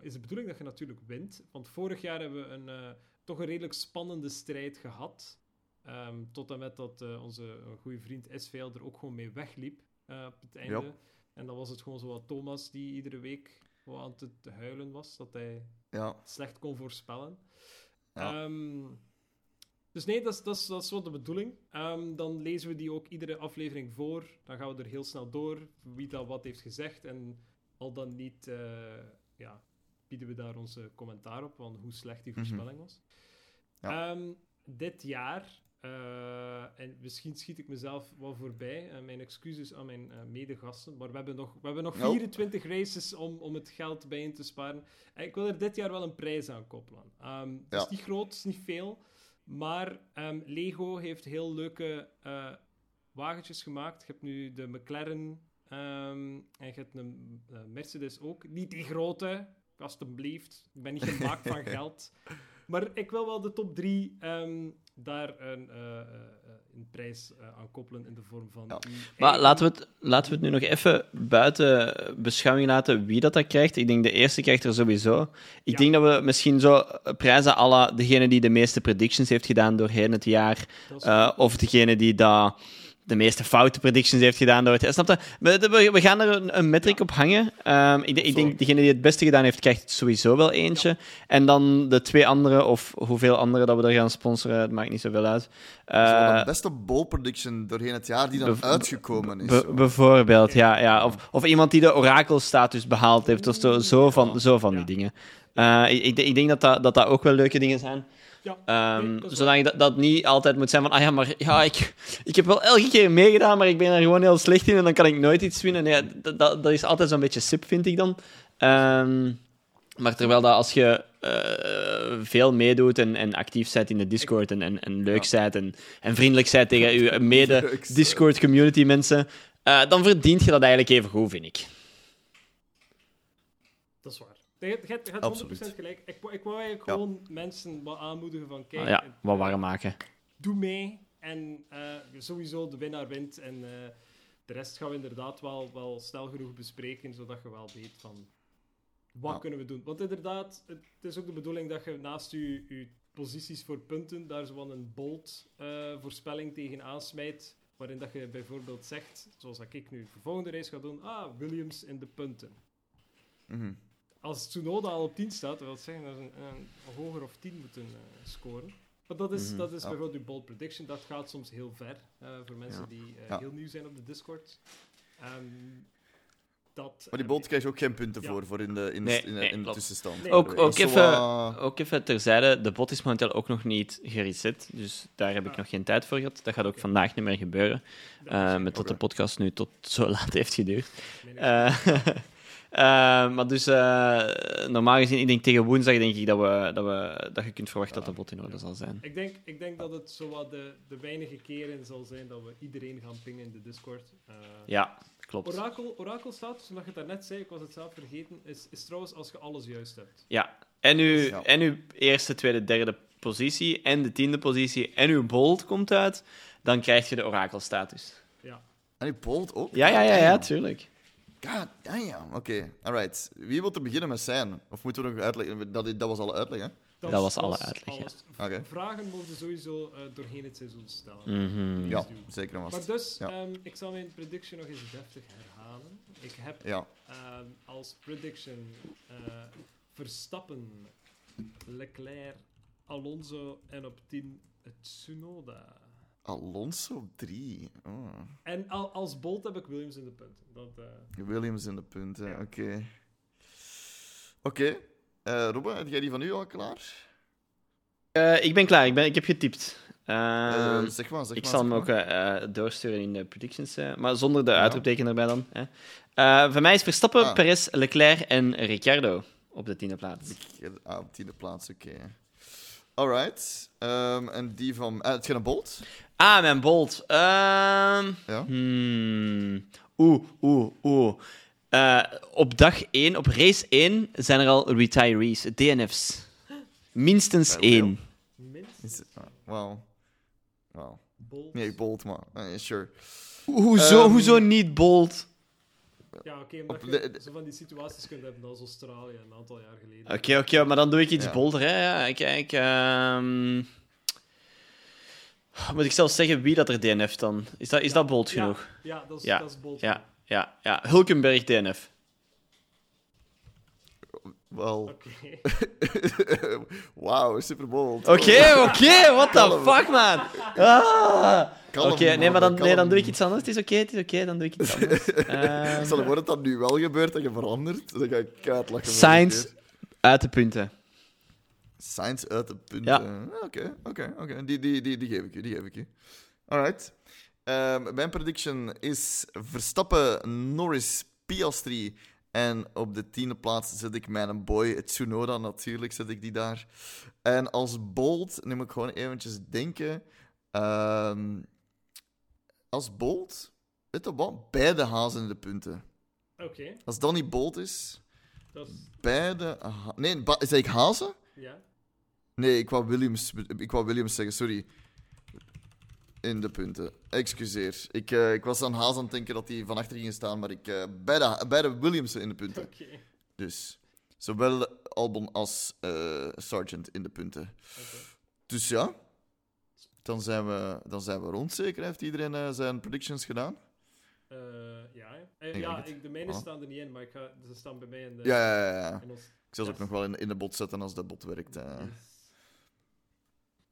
is de bedoeling dat je natuurlijk wint. Want vorig jaar hebben we een, eh, toch een redelijk spannende strijd gehad. Ehm, tot en met dat eh, onze eh, goede vriend SVL er ook gewoon mee wegliep eh, op het einde. Ja. En dan was het gewoon zo wat Thomas die iedere week wat aan het te huilen was, dat hij Ja. slecht kon voorspellen. Ja. Ehm, dus nee, dat is, dat, is, dat is wat de bedoeling. Ehm, dan lezen we die ook iedere aflevering voor. Dan gaan we er heel snel door wie dat wat heeft gezegd. En al dan niet ja, bieden we daar onze commentaar op van hoe slecht die Mhm. voorspelling was. Ja. Ehm, dit jaar, eh, en misschien schiet ik mezelf wel voorbij, eh, mijn excuses aan mijn eh, medegasten, maar we hebben nog, we hebben nog Nou. 24 races om, om het geld bijeen te sparen. En ik wil er dit jaar wel een prijs aan koppelen. Ehm, Het Ja. is niet groot, het is niet veel, maar ehm, Lego heeft heel leuke wagentjes gemaakt. Je hebt nu de McLaren en je hebt een Mercedes ook. Niet die grote, alstublieft. Ik ben niet gemaakt van geld. Maar ik wil wel de top 3 daar een, eh, eh, een prijs eh, aan koppelen in de vorm van. Ja. Maar laten we, het, laten we het nu nog even buiten beschouwing laten wie dat, dat krijgt. Ik denk de eerste krijgt er sowieso. Ik Ja. denk dat we misschien zo prijzen la degene die de meeste predictions heeft gedaan doorheen het jaar. Of degene die dat de meeste foute predictions heeft gedaan door het jaar. Snap je? We, gaan er een, een metric op hangen. Ehm, ik, ik denk degene die het beste gedaan heeft, krijgt sowieso wel eentje. En dan de twee andere, of hoeveel andere dat we er gaan sponsoren, het maakt niet zoveel uit. Zo Eh, de beste ball prediction doorheen het jaar die dan uitgekomen is. Bijvoorbeeld, ja. ja. Of, of iemand die de orakelstatus behaald heeft, of zo, zo van, zo van die dingen. Eh, ik, ik, ik denk dat dat, dat dat ook wel leuke dingen zijn. Ja, Ehm nee, zodat je dat, dat niet altijd moet zijn van, ah ja, maar ja, ik, ik heb wel elke keer meegedaan, maar ik ben er gewoon heel slecht in en dan kan ik nooit iets winnen. Nee, dat, dat, dat is altijd zo'n beetje sip, vind ik dan. Ehm, maar terwijl dat als je eh, veel meedoet en, en actief bent in de Discord en, en, en leuk bent en, en vriendelijk bent tegen je Leuk mede-Discord community mensen, eh, dan verdient je dat eigenlijk even goed, vind ik. Je hebt- je hebt je hebt Absoluut. 100% gelijk. Ik, wou- ik wou eigenlijk Ja. gewoon mensen wat aanmoedigen van kijk, Ah ja, eh, wat warm maken. doe mee. En eh, sowieso de winnaar wint. En eh, de rest gaan we inderdaad wel, wel snel genoeg bespreken, zodat je wel weet van wat Ja. kunnen we doen. Want inderdaad, het is ook de bedoeling dat je naast je, je posities voor punten daar zo wel een bold eh, voorspelling tegen aansmijt. Waarin dat je bijvoorbeeld zegt, zoals dat ik nu de volgende race ga doen, ah, Williams in de punten. Mhm. Als Tsunoda al op 10 staat, dat wil zeggen dat ze een, een hoger of 10 moeten eh, scoren. Maar dat is, Mhm, dat is ja. bijvoorbeeld uw bold prediction. Dat gaat soms heel ver eh, voor mensen Ja. die eh, Ja. heel nieuw zijn op de Discord. Ehm, dat, Maar die bolt krijg je ook geen punten Ja. voor, voor in de, in de, Nee, in de, nee, in de klopt. tussenstand. Nee. Ook, ook, even, ook even terzijde, de bot is momenteel ook nog niet gereset, dus daar heb ik Ah. nog geen tijd voor gehad. Dat gaat ook vandaag niet meer gebeuren, eh, met dat de podcast nu tot zo laat heeft geduurd. nee, nee, Eh, eh, maar dus, eh, normaal gezien, ik denk tegen woensdag denk ik dat, we, dat, we, dat je kunt verwachten dat de bot in orde zal zijn. ik, denk, ik denk dat het zowat de, de weinige keren zal zijn dat we iedereen gaan pingen in de Discord. Eh, Ja, klopt. Orakel, Orakel staat, omdat je het daarnet zei, ik was het zelf vergeten, is, is trouwens als je alles juist hebt. Ja, en uw, Ja. en uw eerste, tweede, derde positie en de tiende positie en uw bold komt uit, dan krijg je de orakelstatus. Ja. En die bolt ook? Ja, ja, ja, ja, tuurlijk. God damn. Oké, alright. Wie wil er beginnen met zijn? Of moeten we nog uitleggen? Dat, dat was alle uitleg, hè? Dat was alle uitleg, ja. Vragen mogen sowieso eh, doorheen het seizoen stellen. Mhm. Ja, zeker en Maar dus, Ja. ehm, ik zal mijn prediction nog eens deftig herhalen. Ik heb Ja, ehm, als prediction eh, Verstappen, Leclerc, Alonso en op 10 Tsunoda. Alonso op drie. Oh. En al, als Bolt heb ik Williams in de punten. Dat, eh, Williams in de punten, Ja. oké. Oké. Eh, Robbe, heb jij die van u al klaar? Eh, ik ben klaar, ik, ben, ik heb getypt. Eh, Ehm, zeg maar, zeg ik maar. zal zeg hem ook maar. eh, eh, doorsturen in de predictions, maar zonder de Ja. uitroepteken erbij dan. Hè. Eh, voor mij is Verstappen, Ah. Perez, Leclerc en Ricciardo op de tiende plaats. Ik- Ah, op tiende plaats, oké. Alright. Ehm, en die van... Uh, het een Bolt? Ah, mijn Bolt. Ehm, Ja. hmm. Oeh, oeh, oeh. Eh, op dag 1, op race 1, zijn er al retirees, DNF's. Minstens Eh, één. minstens ah, Wauw. Wauw. Bolt. Nee, Bolt, maar... eh, sure. Hoezo, Ehm, hoezo niet Bolt? Ja, oké, omdat Op je de- de- zo van die situaties kunt hebben als Australië een aantal jaar geleden. Oké, oké, maar dan doe ik iets Ja. bolder. Hè. Ja, kijk, ehm, moet ik zelfs zeggen wie dat er DNF dan? Is dat, is dat bold genoeg? Ja, dat is, Ja, dat is Bolt. Ja, ja, ja. Hulkenberg DNF. Wel... Oké. Wauw, super Bolt. Oké, oké, what the fuck, man? Ah. Oké, nee, maar dan, nee, dan doe ik iets anders. Het is oké, het is oké, dan doe ik iets anders. Stel je voor dat dat nu wel gebeurt en je verandert, dan ga ik keihard lachen. Sainz uit de punten. Science uit de punten. Ja. Oké, oké, oké. Die, die, die, die geef ik je, die geef ik je. Alright. Ehm, mijn prediction is Verstappen, Norris, Piastri. En op de tiende plaats zet ik mijn boy Tsunoda, natuurlijk zet ik die daar. En als bold, moet ik gewoon eventjes denken. Ehm, als bold, weet je wat? Beide hazen in de punten. Oké, Als dat niet bold is, dat is... beide... nee, zei ik hazen? Ja. Nee, ik wou Williams, ik wou Williams zeggen, sorry. In de punten. Excuseer. Ik, eh, ik was aan Haas aan het denken dat hij van achter ging staan, maar ik uh, beide, beide Williams in de punten. Oké. Dus zowel Albon als eh Sargent in de punten. oké. Dus ja, dan zijn we, dan zijn we rond zeker. Heeft iedereen eh, zijn predictions gedaan? Eh, ja. Eh, Ik ja de mijne staan er niet in, maar ik ga, ze staan bij mij in de... Ja, ja, ja. ja. ons- Ik zal ze ook nog wel in, in de bot zetten als dat bot werkt.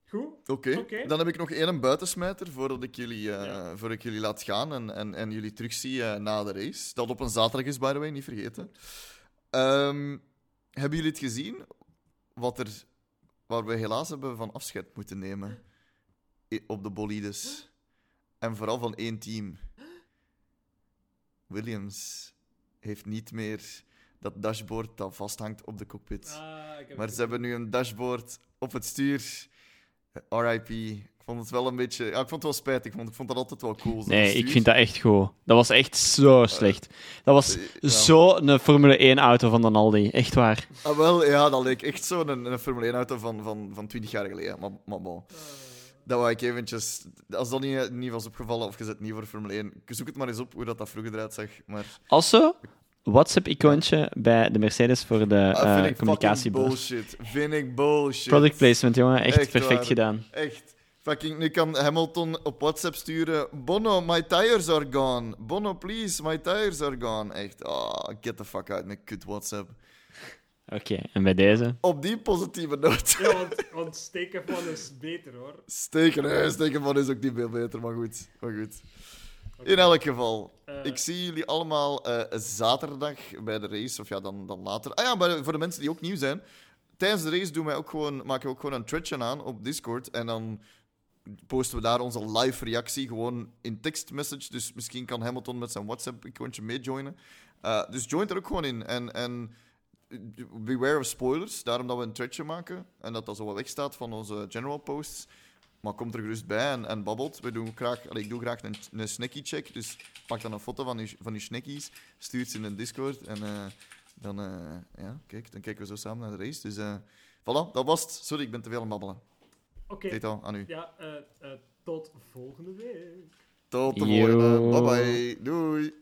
Goed. Oké, dan heb ik nog één buitensmijter voordat ik jullie, eh, voordat ik jullie laat gaan en, en, en jullie terugzie na de race. Dat op een zaterdag is, by the way, niet vergeten. Ehm, hebben jullie het gezien? Wat er, waar we helaas hebben van afscheid moeten nemen op de bolides. En vooral van één team. Williams heeft niet meer dat dashboard dat vasthangt op de cockpit. Ah, ik heb Maar ze hebben nu een dashboard op het stuur. RIP. Ik vond het wel een beetje... Ja, ik vond het wel spijtig. Ik vond, ik vond dat altijd wel cool. zo'n Nee, ik vind dat echt goed. Dat was echt zo slecht. Dat was Eh, ja. zo een Formule 1-auto van dan Aldi. Echt waar. Ah, wel, ja, dat leek echt zo'n een, een Formule 1-auto van, van, van 20 jaar geleden. Maar, maar bon. Ah. Dat wou ik eventjes... Als dat niet, niet was opgevallen, of je zet niet voor Formule 1, zoek het maar eens op hoe dat, dat vroeger eruit zag. Maar Also, WhatsApp-icoontje bij de Mercedes voor de ah, eh communicatiebus. bullshit. Vind ik bullshit. Product placement, jongen. Echt, Echt perfect waar. gedaan. Echt. Fucking, nu kan Hamilton op WhatsApp sturen. Bono, my tires are gone. Bono, please, my tires are gone. Echt, ah, get the fuck out met kut WhatsApp. Oké, en bij deze? Op die positieve noot. Ja, want, want steken van is beter hoor. Steken, hè, steken van is ook niet veel beter, maar goed. Maar goed. In elk geval, Eh, ik zie jullie allemaal eh, zaterdag bij de race, of ja, dan, dan later. Ah ja, de- voor de mensen die ook nieuw zijn. Tijdens de race doen wij ook gewoon, maken we ook gewoon een threadje aan op Discord. En dan posten we daar onze live reactie gewoon in tekstmessage. Dus misschien kan Hamilton met zijn WhatsApp-icoontje meejoinen. Eh, dus join er ook gewoon in. En, en beware of spoilers, daarom dat we een threadje maken. En dat dat zo wat wegstaat van onze general posts. Maar kom er gerust bij en, en babbelt. We doen graag, allee, ik doe graag een, een snackie-check. Dus pak dan een foto van je, van je snackies, stuurt ze in een Discord. En eh, dan, eh, ja, kijk, dan kijken we zo samen naar de race. Dus eh voilà, dat was het. Sorry, ik ben te veel aan het babbelen. Oké, aan u. ja, eh, eh, tot volgende week. Tot de Yo. volgende. Bye bye. Doei.